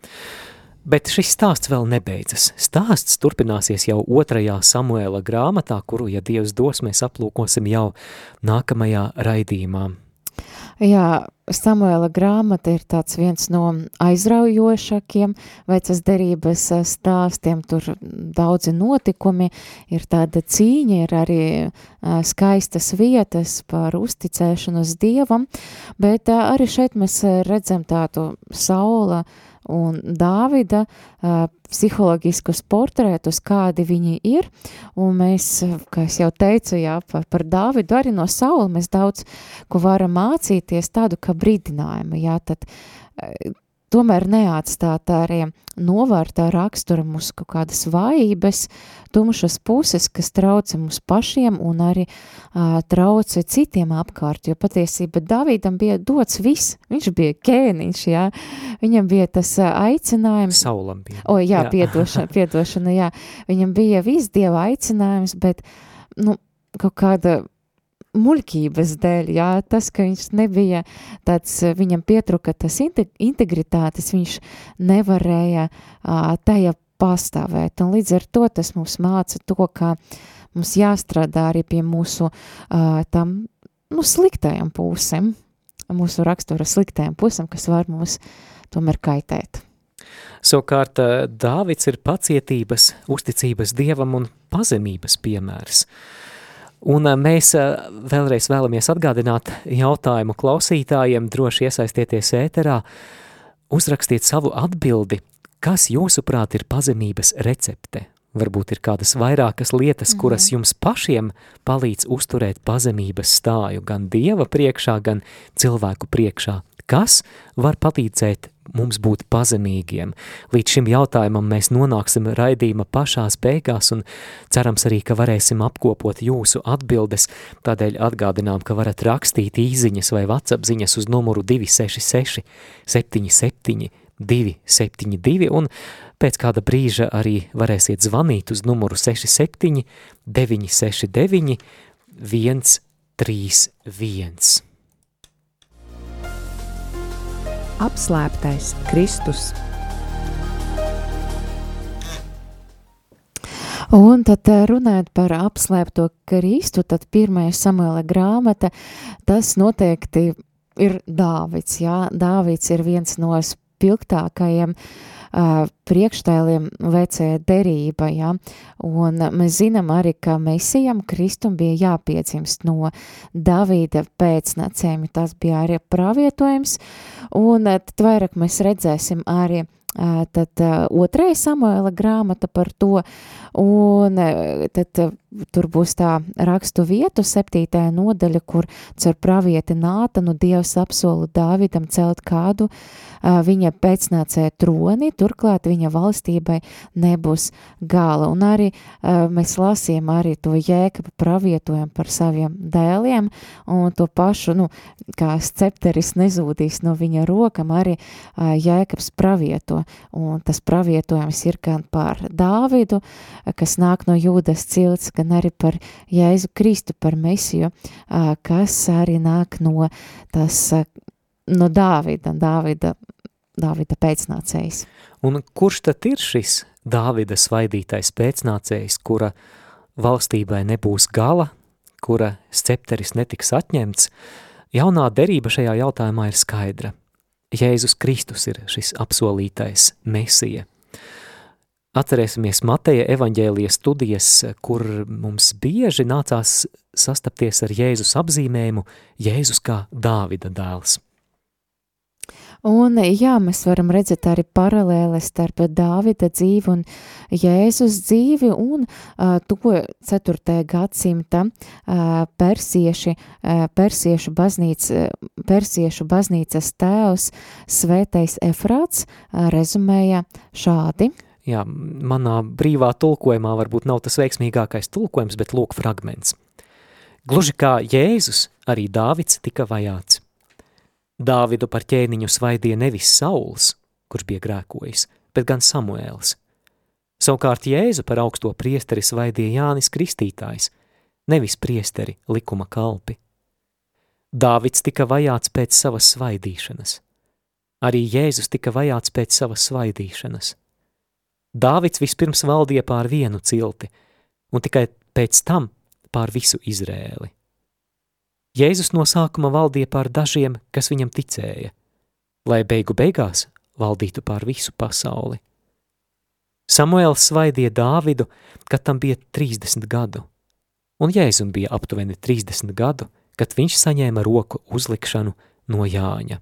Bet šis stāsts vēl nebeidzas. Stāsts turpināsies jau otrajā Samuela grāmatā, kuru, ja Dievs dos, mēs aplūkosim jau nākamajā raidījumā. Jā, Samuela grāmata ir tāds viens no aizraujošākiem vecas derības eh, stāstiem, tur daudzi notikumi, ir tāda cīņa, ir arī eh, skaistas vietas par uzticēšanos Dievam, bet eh, arī šeit mēs redzam tādu Saula uh, un Dāvida uh, psiholoģiskus portretus, kādi viņi ir, un mēs, kā jau teicu, jā, par, par Dāvidu arī no Saula mēs daudz ko varam mācīties tādu kā brīdinājumu, jā, tad uh, tomēr neatstāt arī novārtā rakstura mūsu kaut kādas vājības, tumšas puses, kas trauca mums pašiem un arī uh, trauca citiem apkārt, jo patiesība Davidam bija dots viss, viņš bija kēniņš, jā, viņam bija tas aicinājums. Saulam bija. O, jā, jā. Piedošana, piedošana, jā, viņam bija viss Dieva aicinājums, bet, nu, kaut kāda muļķības dēļ, jā, tas, ka viņš nebija tāds, viņam pietruka tas integritātes, viņš nevarēja uh, tajā pastāvēt, un līdz ar to tas mums māca to, ka mums jāstrādā arī pie mūsu uh, tam, nu, sliktajām pusēm, mūsu rakstura sliktajām pusēm, kas var mums tomēr kaitēt. Savukārt Dāvids ir pacietības, uzticības dievam un pazemības piemērs. Uh, Un mēs vēlreiz vēlamies atgādināt jautājumu klausītājiem, droši iesaistieties ēterā, uzrakstiet savu atbildi, kas jūsuprāt ir pazemības recepte. Varbūt ir kādas vairākas lietas, mhm. kuras jums pašiem palīdz uzturēt pazemības stāju gan Dieva priekšā, gan cilvēku priekšā. Kas var palīdzēt mums būt pazemīgiem? Līdz šim jautājumam mēs nonāksim raidījuma pašās beigās un cerams arī, ka varēsim apkopot jūsu atbildes. Tādēļ atgādinām, ka varat rakstīt īziņas vai WhatsApp ziņas uz numuru 266 77 272 un pēc kāda brīža arī varēsiet zvanīt uz numuru 67 969 131. Apslēptais Kristus. Un tad eh, runājot par apslēpto Kristu, tad pirmā Samuela grāmata, tas noteikti ir Dāvids, jā, Dāvids ir viens no spilgtākajiem uh, priekštēliem vecajā derība, ja? un mēs zinām arī, ka Mesijam Kristum bija jāpiedzimst no Davīda pēcnacēm, tas bija arī pravietojums, un tad vairāk mēs redzēsim arī tad otrajā Samuela grāmata par to, un tad tur būs tā rakstu vietu septītajā nodaļa, kur cer pravieti Nātanu Dievs apsolu Dāvidam celt kādu uh, viņa pēcnācēja troni, turklāt viņa valstībai nebūs gala. Un arī uh, mēs lasījām arī to jēkabu pravietojumu par saviem dēliem, un to pašu, nu, kā scepteris nezūdīs no viņa rokam, arī uh, jēkabs pravieto, un tas pravietojums ir gan par Dāvidu, kas nāk no jūdas cilts, gan arī par Jēzu Kristu, par Mesiju, kas arī nāk no tas, no Dāvida, Dāvida, Dāvida pēcnācējs. Un kurš tad ir šis Dāvida svaidītais pēcnācējs, kura valstībai nebūs gala, kura scepteris netiks atņemts? Jaunā derība šajā jautājumā ir skaidra. Jēzus Kristus ir šis apsolītais mesija – Atcerēsimies Mateja evaņģēlijas studijas, kur mums bieži nācās sastapties ar Jēzus apzīmējumu Jēzus kā Dāvida dēls. Un jā, mēs varam redzēt arī paralēles starp Dāvida dzīvi un Jēzus dzīvi un uh, to 4. gadsimta uh, persieši, uh, persiešu, baznīca, persiešu baznīcas tēvs svētais Efrāts uh, rezumēja šādi. Jā, manā brīvā tulkojumā varbūt nav tas veiksmīgākais tulkojums, bet lūk fragments. Gluži kā Jēzus, arī Dāvids tika vajāts. Dāvidu par ķēniņu svaidīja nevis Sauls, kurš bija grēkojis, bet gan Samuēls. Savukārt Jēzu par augsto priesteri svaidīja Jānis Kristītājs, nevis priesteri likuma kalpi. Dāvids tika vajāts pēc savas svaidīšanas. Arī Jēzus tika vajāts pēc savas svaidīšanas. Dāvids vispirms valdīja pār vienu cilti, un tikai pēc tam pār visu Izrēli. Jēzus no sākuma valdīja pār dažiem, kas viņam ticēja, lai beigu beigās valdītu pār visu pasauli. Samuēls svaidīja Dāvidu, kad tam bija 30 gadu, un Jēzum bija aptuveni 30 gadu, kad viņš saņēma roku uzlikšanu no Jāņa.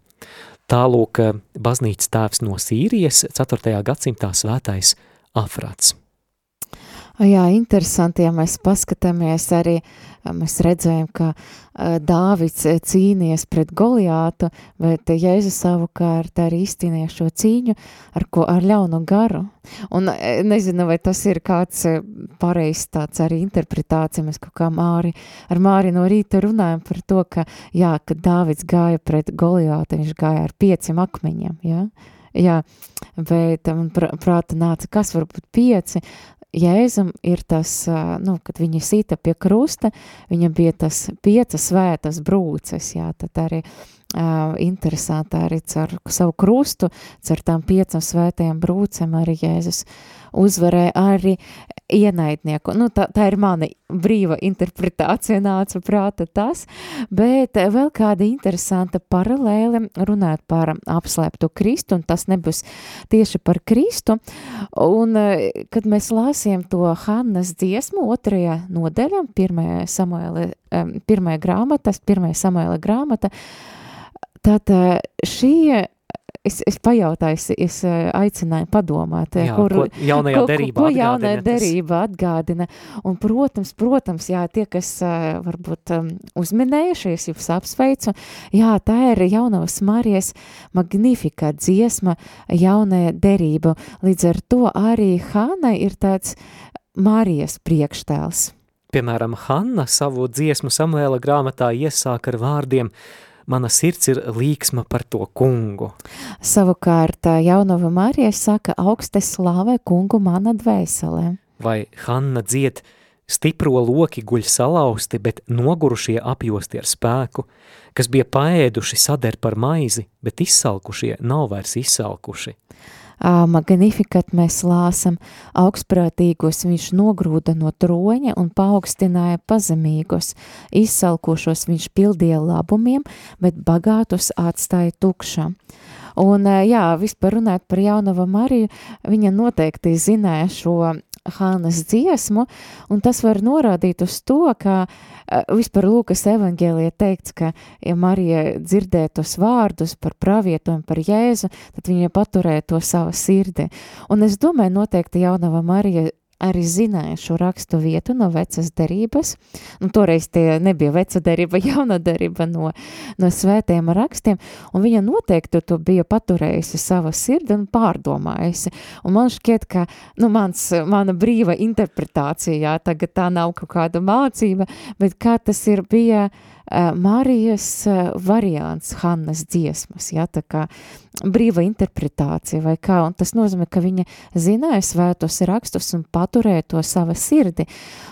Tālūk baznīcas tēvs no Sīrijas 4. gadsimtā svētais Afrats. Jā, interesanti, ja mēs paskatāmies arī, mēs redzējām, ka Dāvids cīnies pret Goliātu, bet Jēzus savukārt arī izcīnīja šo cīņu ar, ko, ar ļaunu garu. Un nezinu, vai tas ir kāds pareizs tāds arī interpretācija, mēs kaut kā Māri, ar Māri no rīta runājam par to, ka, jā, kad Dāvids gāja pret Goliātu, viņš gāja ar pieciem akmeņiem, jā. Jā, bet man prāta nāca, kas var būt pieci, Jēzum ir tas, nu, kad viņa sita pie krusta, viņam bija tas piecas svētas brūces, jā, tad arī uh, interesanti arī caur savu krustu, caur tām piecām svētajām brūcēm arī Jēzus uzvarēja arī ienaidnieku. Nu, tā, tā ir mana brīva interpretācija, nāca prāta tas, bet vēl kāda interesanta paralēle runāt par apslēptu Kristu, un tas nebūs tieši par Kristu. Un, kad mēs lāsījām to Hannas dziesmu otrajā nodaļā, pirmajā Samuēla, pirmajā grāmatas, pirmajā Samuēla grāmata, tad šī es, es pajautāju, es, eh, aicināju padomāt, eh, jā, kur, ko jaunajā ko, derībā ko jaunajā derība atgādina. Un, protams, protams, jā, tie, kas eh, varbūt um, uzminējušies, jūs apsveicu, jā, tā ir jaunavas Marijas magnifika dziesma jaunajā derība. Līdz ar to arī Hāna ir tāds Marijas priekštēls. Piemēram, Hanna savu dziesmu Samuēla grāmatā iesāk ar vārdiem – mana sirds ir līksma par to kungu. Savukārt jaunava Marija saka, augste slāvē kungu mana dvēselē. Vai Hanna dzied, stipro loki guļ salauzti, bet nogurušie apjosti ar spēku, kas bija paēduši sader par maizi, bet izsalkušie nav vairs izsalkuši. Magnifikat mēs lāsam, augstprātīgos viņš nogrūda no troņa un paaugstināja pazemīgos, izsalkošos viņš pildīja labumiem, bet bagātus atstāja tukšā. Un, jā, vispār runāt par jaunavu Mariju, viņa noteikti zināja šo Hānas dziesmu, un tas var norādīt uz to, ka uh, vispār Lūkas evangēlijā teikts, ka, ja Marija dzirdēja tos vārdus par pravietojumu par Jēzu, tad viņa paturēja to savā sirdī. Un es domāju, noteikti jaunava Marija arī zināja šo rakstu vietu no vecas derības. Nu, toreiz tie nebija veca derība, jauna derība no, no svētiem rakstiem, un viņa noteikti to bija paturējusi sava sirdi un pārdomājusi. Un man šķiet, ka nu, mans, mana brīva interpretācija, jā, tagad tā nav kaut kāda mācība, bet kā tas ir bija uh, Eh, Marijas eh, variants Hannas dziesmas, ja, tā kā brīva interpretācija vai kā, un tas nozīmē, ka viņa zināja svētos rakstus un paturēja to sava sirdi,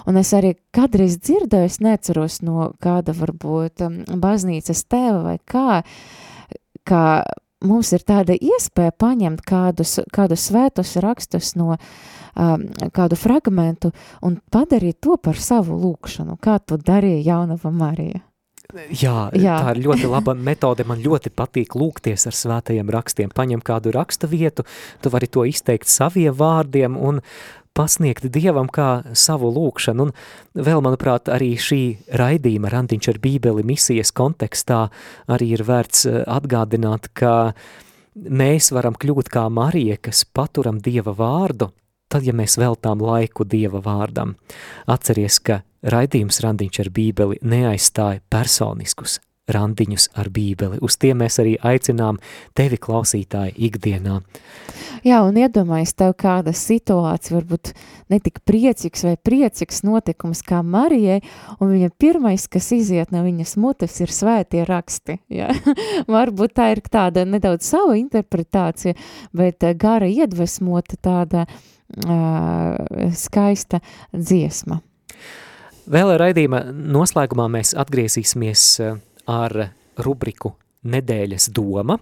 un es arī kādreiz dzirdēju, es neceros no kāda varbūt um, baznīcas tēva vai kā, kā mums ir tāda iespēja paņemt kādus, kādus svētus rakstus no um, kādu fragmentu un padarīt to par savu lūkšanu, kā to darīja jaunava Marija. Jā, Jā, tā ir ļoti laba metode. Man ļoti patīk lūgties ar svētajiem rakstiem. Paņem kādu raksta vietu, tu vari to izteikt saviem vārdiem un pasniegt Dievam kā savu lūkšanu. Un vēl, manuprāt, arī šī raidījuma Randiņš ar bībeli misijas kontekstā arī ir vērts eh, atgādināt, ka mēs varam kļūt kā Marija, kas paturam Dieva vārdu, tad, ja mēs veltām laiku Dieva vārdam. Atceries, ka raidījums randiņš ar bībeli neaizstāja personiskus randiņus ar bībeli. Uz tiem mēs arī aicinām tevi klausītāji ikdienā. Jā, un iedomājies tev kāda situācija, varbūt netik priecīgs vai priecīgs notikums kā Marijai, un viņa pirmais, kas iziet no viņas mutes, ir svētie raksti. Jā. varbūt tā ir tāda nedaudz sava interpretācija, bet eh, gara iedvesmota tāda uh, skaista dziesma. Vēl raidījuma noslēgumā mēs atgriezīsimies uh, ar rubriku Nedēļas doma,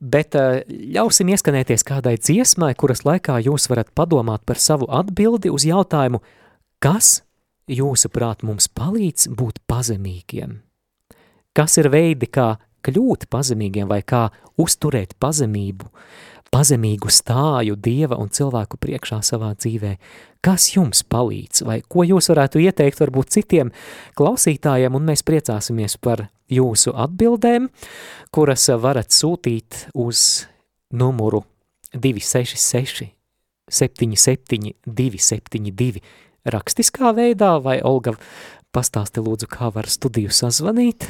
bet eh, ļausim ieskanēties kādai dziesmai, kuras laikā jūs varat padomāt par savu atbildi uz jautājumu, kas jūsuprāt mums palīdz būt pazemīgiem? Kas ir veidi, kā kļūt pazemīgiem vai kā uzturēt pazemību, pazemīgu stāju Dieva un cilvēku priekšā savā dzīvē? Kas jums palīdz? Vai ko jūs varētu ieteikt varbūt citiem klausītājiem? Un mēs priecāsimies par jūsu atbildēm, kuras varat sūtīt uz numuru 266 77 272 rakstiskā veidā, vai Olga pastāsti lūdzu, kā var studiju sazvanīt?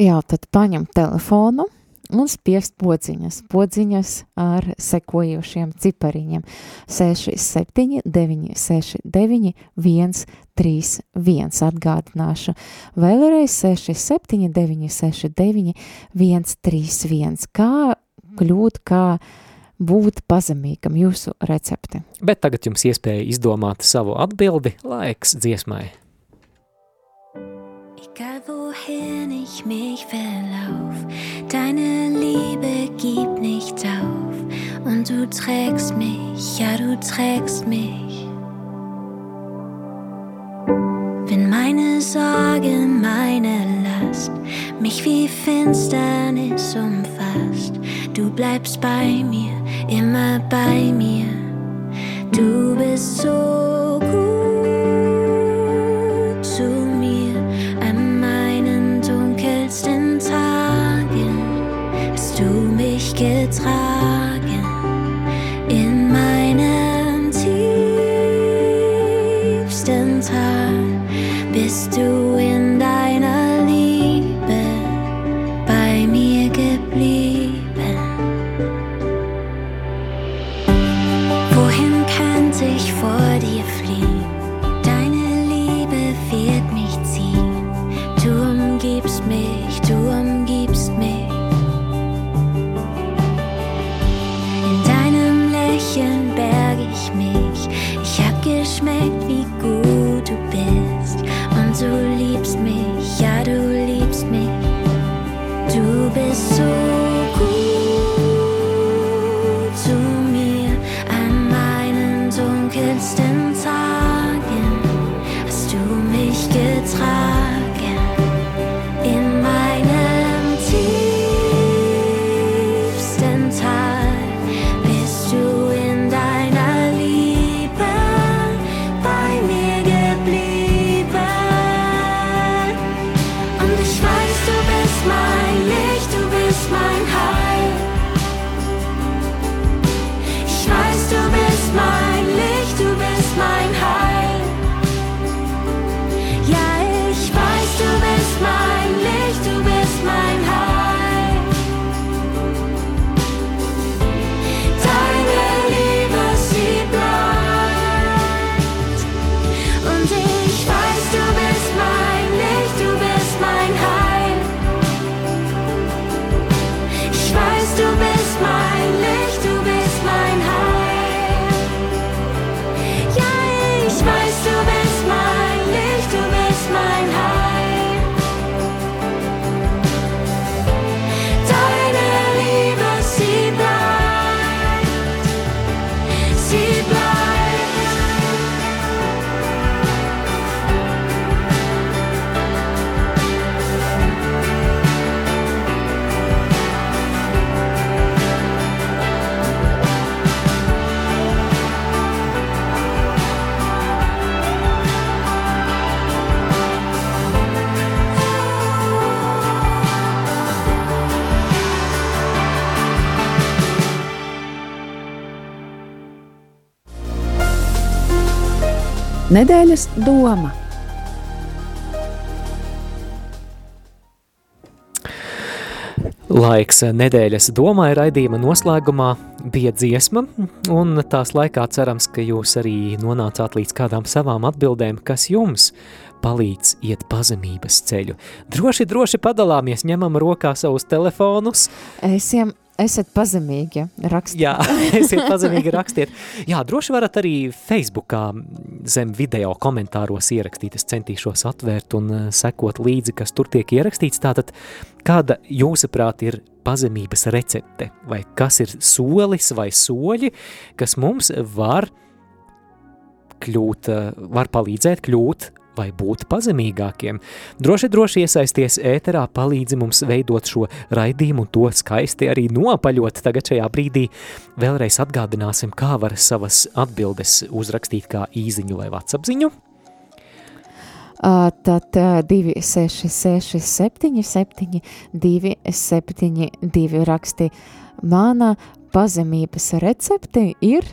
Jā, tad paņem telefonu un spiest podziņas, podziņas ar sekojošiem cipariņiem. 6, 7, 9, 6, 9, 1, 3, 1 atgādināšu, vēlreiz 6, 7, 9, 6, 9, 1, 3, 1, kā kļūt, kā būt pazemīgam jūsu recepti. Bet tagad jums iespēja izdomāt savu atbildi, laiks dziesmai. Egal wohin ich mich verlauf, deine Liebe gibt nicht auf. Und du trägst mich, ja du trägst mich. Wenn meine Sorge, meine Last mich wie Finsternis umfasst, du bleibst bei mir, immer bei mir. Du bist so gut getragen in meinem tiefsten Tal? Bist du in deiner Liebe bei mir geblieben? Wohin könnte ich vor dir fliehen? Deine Liebe wird mich ziehen. Du umgibst mich, du umgibst Nedēļas doma. Laiks nedēļas domai raidījuma noslēgumā bija dziesma, un tās laikā cerams, ka jūs arī nonācāt līdz kādām savām atbildēm, kas jums palīdz iet pazemības ceļu. Droši, droši padalāmies, ņemam rokā savus telefonus. Esam Esiet pazemīgi, rakstiet. Jā, esiet pazemīgi, rakstiet. Jā, droši varat arī Facebookā zem video komentāros ierakstīt. Es centīšos atvērt un eh, sekot līdzi, kas tur tiek ierakstīts. Tātad, kāda jūsuprāt ir pazemības recepte? Vai kas ir solis vai soļi, kas mums var kļūt, eh, var palīdzēt kļūt vai būt pazemīgākiem. Droši, droši iesaisties ēterā, palīdzi mums veidot šo raidījumu un to skaisti arī nopaļot. Tagad šajā brīdī vēlreiz atgādināsim, kā var savas atbildes uzrakstīt kā īziņu vai vatsapziņu. Uh, tad uh, 266 77 272 raksti. Mana pazemības recepte ir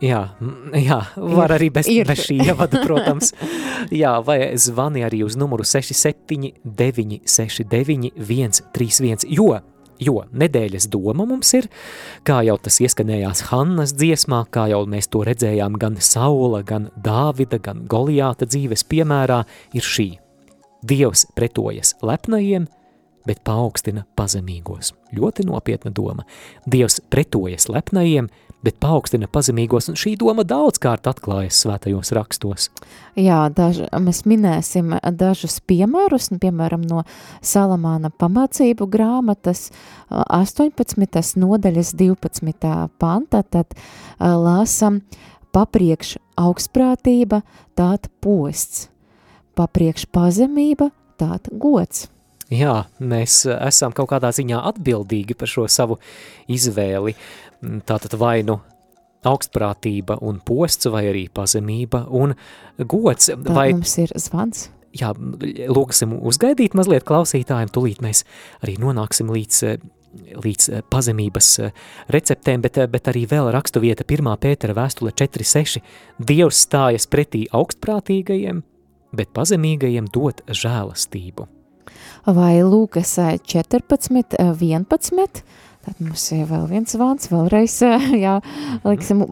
Jā, jā, var ir, arī bez, ir. bez šī ievada, protams. jā, vai zvani arī uz numuru 679 69 131, jo, jo nedēļas doma mums ir, kā jau tas ieskanējās Hannas dziesmā, kā jau mēs to redzējām gan Saula, gan Dāvida, gan Goliāta dzīves piemērā, ir šī. Dievs pretojas lepnajiem, bet paaugstina pazemīgos. Ļoti nopietna doma. Dievs pretojas lepnajiem, bet paaugstina pazemīgos, un šī doma daudzkārt atklājas svētajos rakstos. Jā, daž, mēs minēsim dažus piemērus, nu, piemēram, no Salamāna pamācību grāmatas 18. nodaļas 12. panta, tad lāsam papriekš augstprātība, tāda posts, papriekš pazemība, tāda gods. Jā, mēs esam kaut kādā ziņā atbildīgi par šo savu izvēli. Tātad vai nu augstprātība un posts, vai arī pazemība un gods. Tā vai, mums ir zvans. Jā, lūksim uzgaidīt mazliet klausītājiem, tūlīt mēs arī nonāksim līdz, līdz pazemības receptēm, bet, bet arī vēl rakstu vieta 1. Pētera vēstule 4.6. Dievs stājas pretī augstprātīgajiem, bet pazemīgajiem dot žēlastību. Vai Lūkas 14, 11, Tad mums ir vēl viens vārds, vēlreiz, jā, liksim,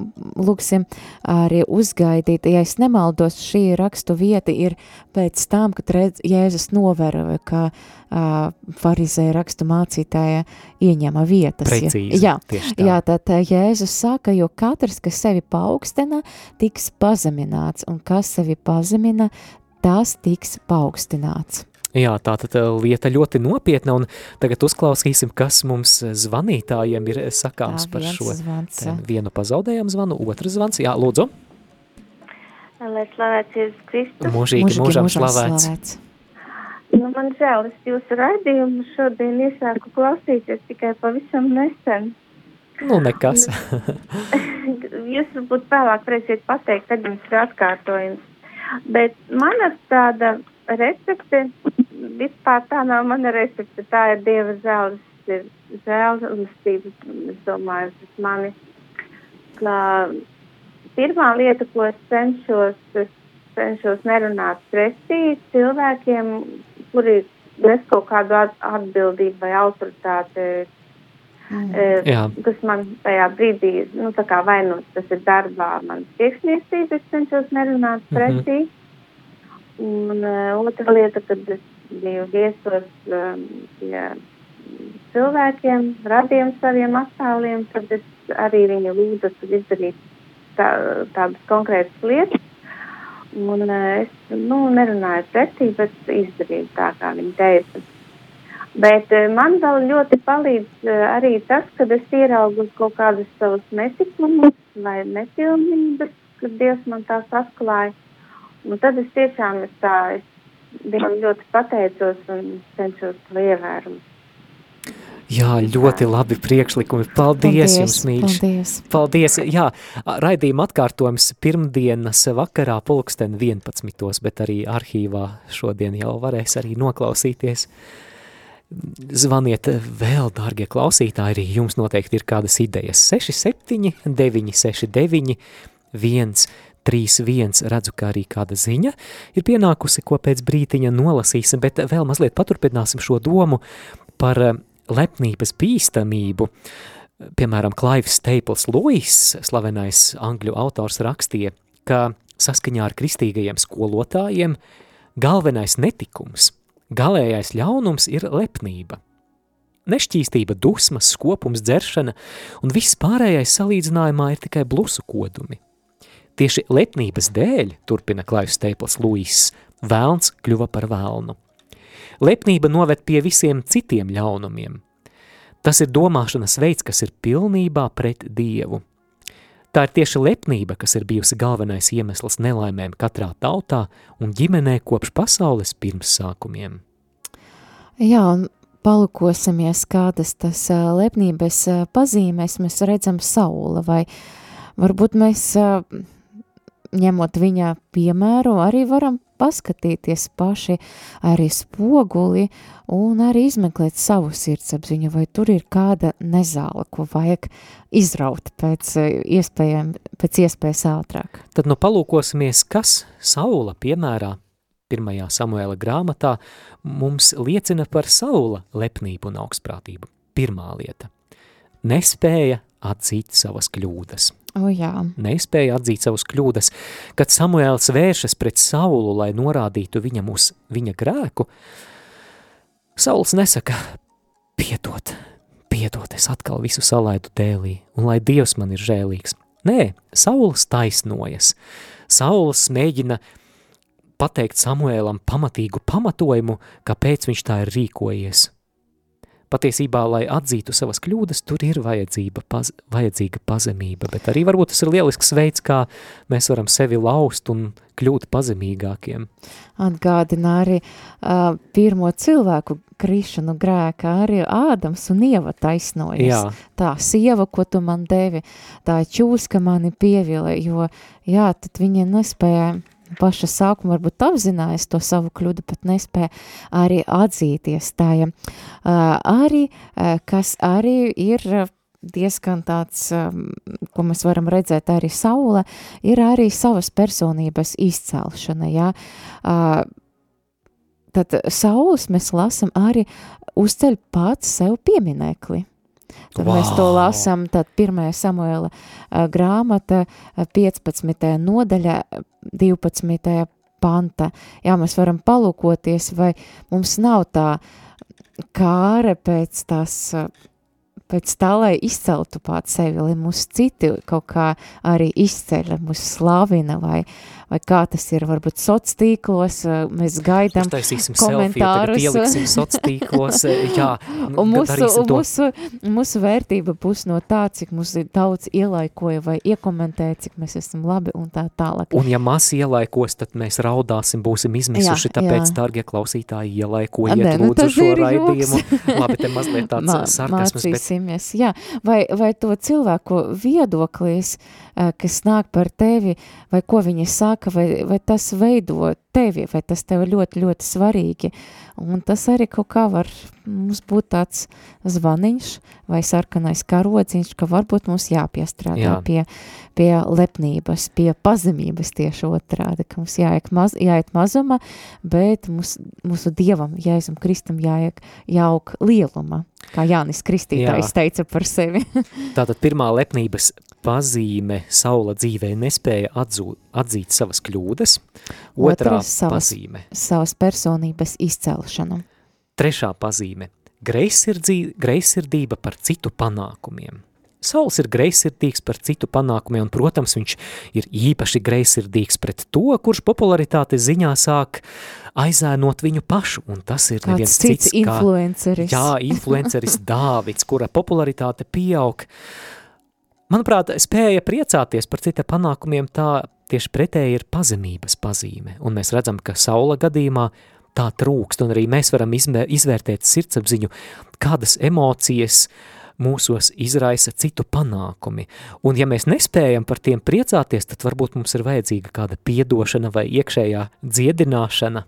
lūksim arī uzgaidīt. Ja es nemaldos, šī rakstu vieta ir pēc tam, kad redz, Jēzus novēroja, ka uh, farizēja rakstu mācītāja ieņema vietas. Precīzi, jā, tieši tā. jā, tad Jēzus saka, jo katrs, kas sevi paaugstina, tiks pazemināts, un kas sevi pazemina, tas tiks paaugstināts. Jā, tā tad lieta ļoti nopietna, un tagad uzklausīsim, kas mums zvanītājiem ir sakāms Tā, par šo zvans. Vienu pazaudējām zvanu, otrs zvans, jā, lūdzu, Lai slavēts Jēzus Kristus. mūžīgi, Mūžīgi mūžam mūžam slavēts. slavēts. Nu, man žēl, es jūsu raidījumu šodien iesāku klausīties tikai pavisam nesen. Nu, nekas. Jūs varbūt vēlāk varēsiet pateikt, kad jums ir atkārtojums. Bet mana tāda recepte, vispār tā nav mana recepte, tā ir Dieva žēlas, ir žēlastība, es domāju, tas mani. Kā pirmā lieta, ko es cenšos, es cenšos nerunāt pretī cilvēkiem, kuri nes kaut kādu at atbildību vai autoritāti, Mm. e, kas man tajā brīdī, nu, tā kā vai nu tas ir darbā, man tiešniecība, es cenšos nerunāt Mhm. pretī. Un uh, otra lieta, kad es biju viesos um, pie cilvēkiem, radiem saviem attēliem, tad es arī viņu lūdzu izdarīt tā, tādas konkrētas lietas. Un uh, es, nu, nerunāju pretī, bet izdarīju tā, kā viņi teica. Bet uh, man vēl ļoti palīdz uh, arī tas, kad es ieraugu kaut kādus savus netikumus vai nepilnības, kad Dievs man tās atklāja. Un tad es tiešām es tā, es Dievam ļoti pateicos un cenšos to ievērot. Jā, ļoti labi priekšlikumi. Paldies, Paldies jums, mīļš. Paldies. Paldies. Jā, raidījuma atkārtojums pirmdienas vakarā pulksten 11, bet arī arhīvā šodien jau varēs arī noklausīties. Zvaniet vēl, dārgie klausītāji, arī jums noteikti ir kādas idejas. 67, 969, 1, 3.1 redzu, ka arī kāda ziņa ir pienākusi, ko pēc brītiņa nolasīsim, bet vēl mazliet paturpināsim šo domu par eh, lepnības bīstamību. Piemēram, Klaivs Staples Lewis, slavenais angļu autors, rakstīja, ka saskaņā ar kristīgajiem skolotājiem galvenais netikums, galējais ļaunums ir lepnība. Nešķīstība, dusmas, skopums, dzeršana un viss pārējais salīdzinājumā ir tikai blusu kodumi. Tieši lepnības dēļ, turpina Klaivs Staples Lewis, vēlns kļuva par vēlnu. Lepnība noved pie visiem citiem ļaunumiem. Tas ir domāšanas veids, kas ir pilnībā pret Dievu. Tā ir tieši lepnība, kas ir bijusi galvenais iemesls nelaimēm katrā tautā un ģimenē kopš pasaules pirmsākumiem. Jā, un palūkosimies, kādas tas lepnības pazīmēs mēs redzam Saula, vai varbūt mēs ņemot viņa piemēru, arī varam paskatīties paši arī spoguli un arī izmeklēt savu sirdsapziņu, vai tur ir kāda nezāle, ko vajag izraut pēc, iespējām, pēc iespējas ātrāk. Tad nu palūkosimies, kas Saula piemērā pirmajā Samuēla grāmatā mums liecina par Saula lepnību un augstprātību. Pirmā lieta – nespēja atzīt savas kļūdas. O, jā. Nespēja atzīt savas kļūdas. Kad Samuēls vēršas pret Saulu, lai norādītu viņam uz viņa grēku, Sauls nesaka, piedod, piedod, es atkal visu salaidu dēlī, un lai Dievs man ir žēlīgs. Nē, Sauls taisnojas. Sauls mēģina pateikt Samuēlam pamatīgu pamatojumu, kāpēc viņš tā ir rīkojies – patiesībā, lai atzītu savas kļūdas, tur ir vajadzība, paz, vajadzīga pazemība, bet arī varbūt tas ir lielisks veids, kā mēs varam sevi laust un kļūt pazemīgākiem. Atgādina arī uh, pirmo cilvēku krišanu grēkā, arī Ādams un Ieva taisnojas. Jā. Tā sieva, ko tu man devi, tā čūska mani pievila, jo jā, tad viņa nespēja paša sākuma varbūt apzinājās to savu kļūdu, pat nespēja arī atzīties tājam. Uh, arī, kas arī ir diezgan tāds, ko mēs varam redzēt arī saule, ir arī savas personības izcelšana, jā. Tad saules mēs lasam arī uzceļ pats sev pieminekli. Tad wow. mēs to lasām, tad 1. Samuela uh, grāmata, uh, 15. nodaļa, 12. panta. Jā, mēs varam palūkoties, vai mums nav tā kāre pēc tās uh, pēc tā, lai izceltu pats sevi, lai mūs citi kaut kā arī izceļ, mūs slavina, vai, vai kā tas ir, varbūt soc tīklos, mēs gaidām komentārus. Ieliksim soc tīklos, jā. Un mūsu, un mūsu, mūsu vērtība būs no tā, cik mums ir daudz ielaikoja vai iekomentēja, cik mēs esam labi un tā tālāk. Un ja maz ielaikos, tad mēs raudāsim, būsim izmisuši, jā, tāpēc, jā. dargie klausītāji, ielaikojiet Nē, nu, lūdzu šo raidījumu. Labi, te mazliet tāds sarkasmas, bet mācīsimies, jā, vai, vai to cilvēku viedoklis, kas nāk par tevi, vai ko viņi saka, vai, vai tas veido tevi, vai tas tev ļoti, ļoti svarīgi. Un tas arī kaut kā var mums būt tāds zvaniņš vai sarkanais karodziņš, ka varbūt mums jāpiestrādā Jā. pie, pie lepnības, pie pazemības tieši otrādi, ka mums jāiet, maz, jāiet mazuma, bet mūs, mūsu Dievam, Jēzum Kristum jāiek, jāaug lieluma, kā Jānis Kristītājs Jā. teica par sevi. Tātad pirmā lepnības pazīme Saula dzīvē nespēja atzū, atzīt savas kļūdas, otrā Otras savas, pazīme. Savas personības izcelšana. Trešā pazīme – greizsirdība par citu panākumiem. Sauls ir greizsirdīgs par citu panākumiem, un, protams, viņš ir īpaši greizsirdīgs pret to, kurš popularitātes ziņā sāk aizēnot viņu pašu, un tas ir Kāds neviens cits, cits influenceris. Kā, jā, influenceris Dāvids, kura popularitāte pieaug. Manuprāt, spēja priecāties par cita panākumiem tā tieši pretēji ir pazemības pazīme, un mēs redzam, ka Saula gadījumā – tā trūkst, un arī mēs varam izvērtēt sirdsapziņu, kādas emocijas mūsos izraisa citu panākumi. Un ja mēs nespējam par tiem priecāties, tad varbūt mums ir vajadzīga kāda piedošana vai iekšējā dziedināšana.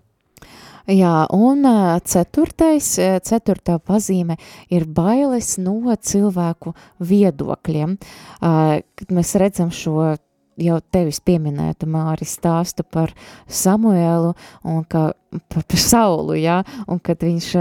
Jā, un ceturtais, ceturtā pazīme ir bailes no cilvēku viedokļiem. Kad mēs redzam šo jau tevis pieminētu Māri stāstu par Samuēlu un ka par, par Saulu, jā, un kad viņš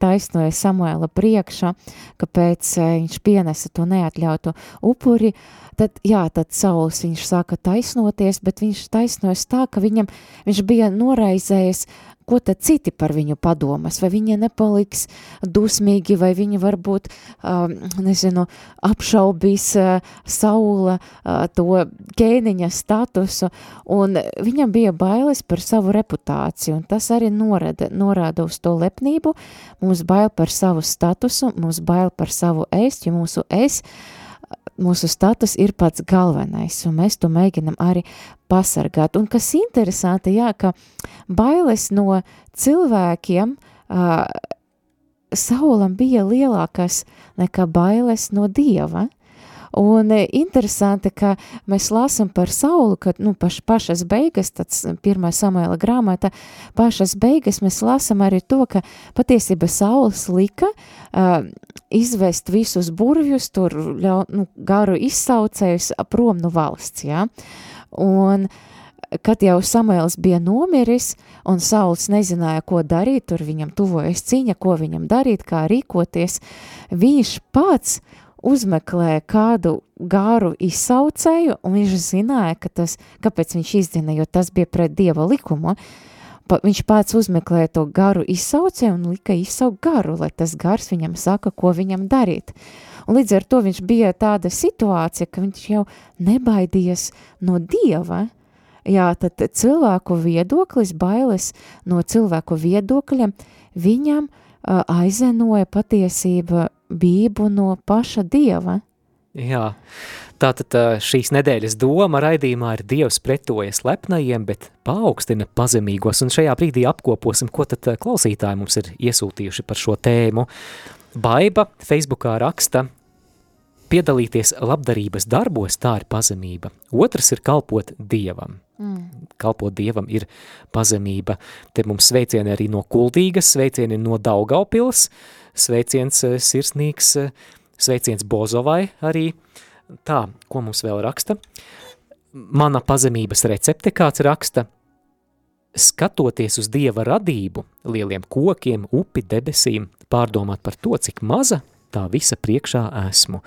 taisnoja Samuēla priekšā, kāpēc viņš pienesa to neatļautu upuri, tad, jā, tad Sauls viņš sāka taisnoties, bet viņš taisnojas tā, ka viņam, viņš bija noraizējis ko tad citi par viņu padomas, vai viņi nepaliks dusmīgi, vai viņi varbūt, uh, nezinu, apšaubīs uh, Saula uh, to ķēniņa statusu, un viņam bija bailes par savu reputāciju, un tas arī norada, norāda uz to lepnību, mums bail par savu statusu, mums bail par savu es, jo mūsu es, mūsu status ir pats galvenais, un mēs to mēģinam arī pasargāt. Un kas interesanti, jā, ka bailes no cilvēkiem uh, Saulam bija lielākas nekā bailes no Dieva. Un interesanti, ka mēs lasām par Saulu, ka nu, paš, pašas beigas, tāds pirmā Samuela grāmata, pašas beigas mēs lasām arī to, ka patiesība Sauls lika uh, izvest visus burvjus, tur ļau, nu, garu izsaucējus prom no valsts, jā. Un kad jau Samuēls bija nomiris, un Sauls nezināja, ko darīt, tur viņam tuvojas ciņa, ko viņam darīt, kā rīkoties, viņš pats uzmeklē kādu gāru izsaucēju, un viņš zināja, ka tas, kāpēc viņš izdzina, jo tas bija pret Dieva likumu, pa, viņš pats uzmeklēja to garu izsaucēju un lika izsaukt garu, lai tas gars viņam saka, ko viņam darīt. Un līdz ar to viņš bija tāda situācija, ka viņš jau nebaidījās no Dieva, jā, tad cilvēku viedoklis, bailes no cilvēku viedokļiem, viņam uh, aizenoja patiesība bību no paša Dieva. Jā, tātad šīs nedēļas doma raidījumā ir Dievs pretojas lepnajiem, bet paaugstina pazemīgos, un šajā brīdī apkoposim, ko tad klausītāji mums ir iesūtījuši par šo tēmu. Baiba Facebookā raksta, piedalīties labdarības darbos, tā ir pazemība. Otrs ir kalpot Dievam. Mm. Kalpot Dievam ir pazemība. Te mums sveicieni arī no Kuldīgas, sveicieni no Daugaupils, sveiciens eh, sirsnīgs, eh, sveiciens Bozovai arī. Tā, ko mums vēl raksta? Mana pazemības recepte kāds raksta, skatoties uz Dieva radību, lieliem kokiem, upi, debesīm, pārdomāt par to, cik maza tā visa priekšā esmu.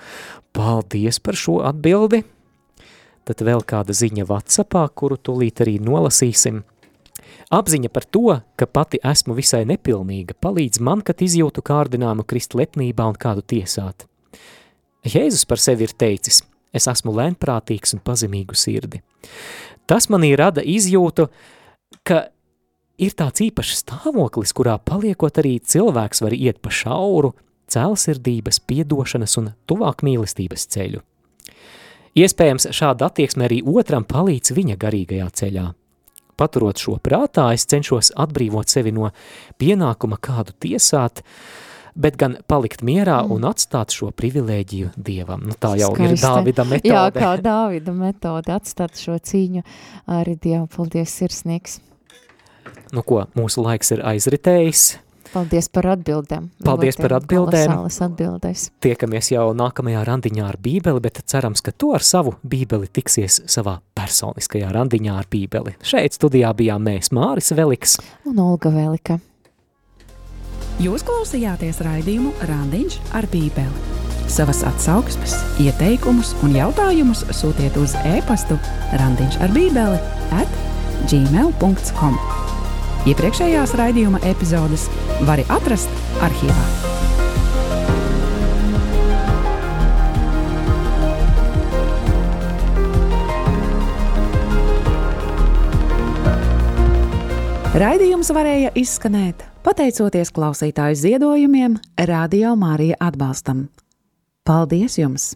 Paldies par šo atbildi. Tad vēl kāda ziņa Whatsappā, kuru tūlīt arī nolasīsim. Apziņa par to, ka pati esmu visai nepilnīga, palīdz man, kad izjūtu kārdinājumu krist lepnībā un kādu tiesāt. Jēzus par sevi ir teicis, es esmu lēnprātīgs un pazemīgu sirdi. Tas manī rada izjūtu, ka ir tāds īpašs stāvoklis, kurā paliekot arī cilvēks var iet pa šauru, cēlsirdības, piedošanas un tuvāk mīlestības ceļu. Iespējams, šāda attieksme arī otram palīdz viņa garīgajā ceļā. Paturot šo prātā, es cenšos atbrīvot sevi no pienākuma kādu tiesāt, bet gan palikt mierā mm. un atstāt šo privilēģiju Dievam. Nu, tā jau Skaisti. ir Dāvida metode. Jā, kā Dāvida metode, atstāt šo cīņu arī Dievam. Paldies, sirsnīgs! Nu ko, mūsu laiks ir aizritējis. Paldies par atbildēm. Paldies par atbildēm. atbildēs. Tiekamies jau nākamajā randiņā ar bībeli, bet cerams, ka tu ar savu bībeli tiksies savā personiskajā randiņā ar bībeli. Šeit studijā bijām mēs Māris Veliks un Olga Velika. Jūs klausījāties raidījumu Randiņš ar bībeli. Savas atsauksmes, ieteikumus un jautājumus sūtiet uz e-pastu randiņš ar bībeli at gmail.com. Iepriekšējās raidījuma epizodes var atrast arhīvā. Raidījums varēja izskanēt pateicoties klausītāju ziedojumiem, Radio Mārija atbalstam. Paldies jums!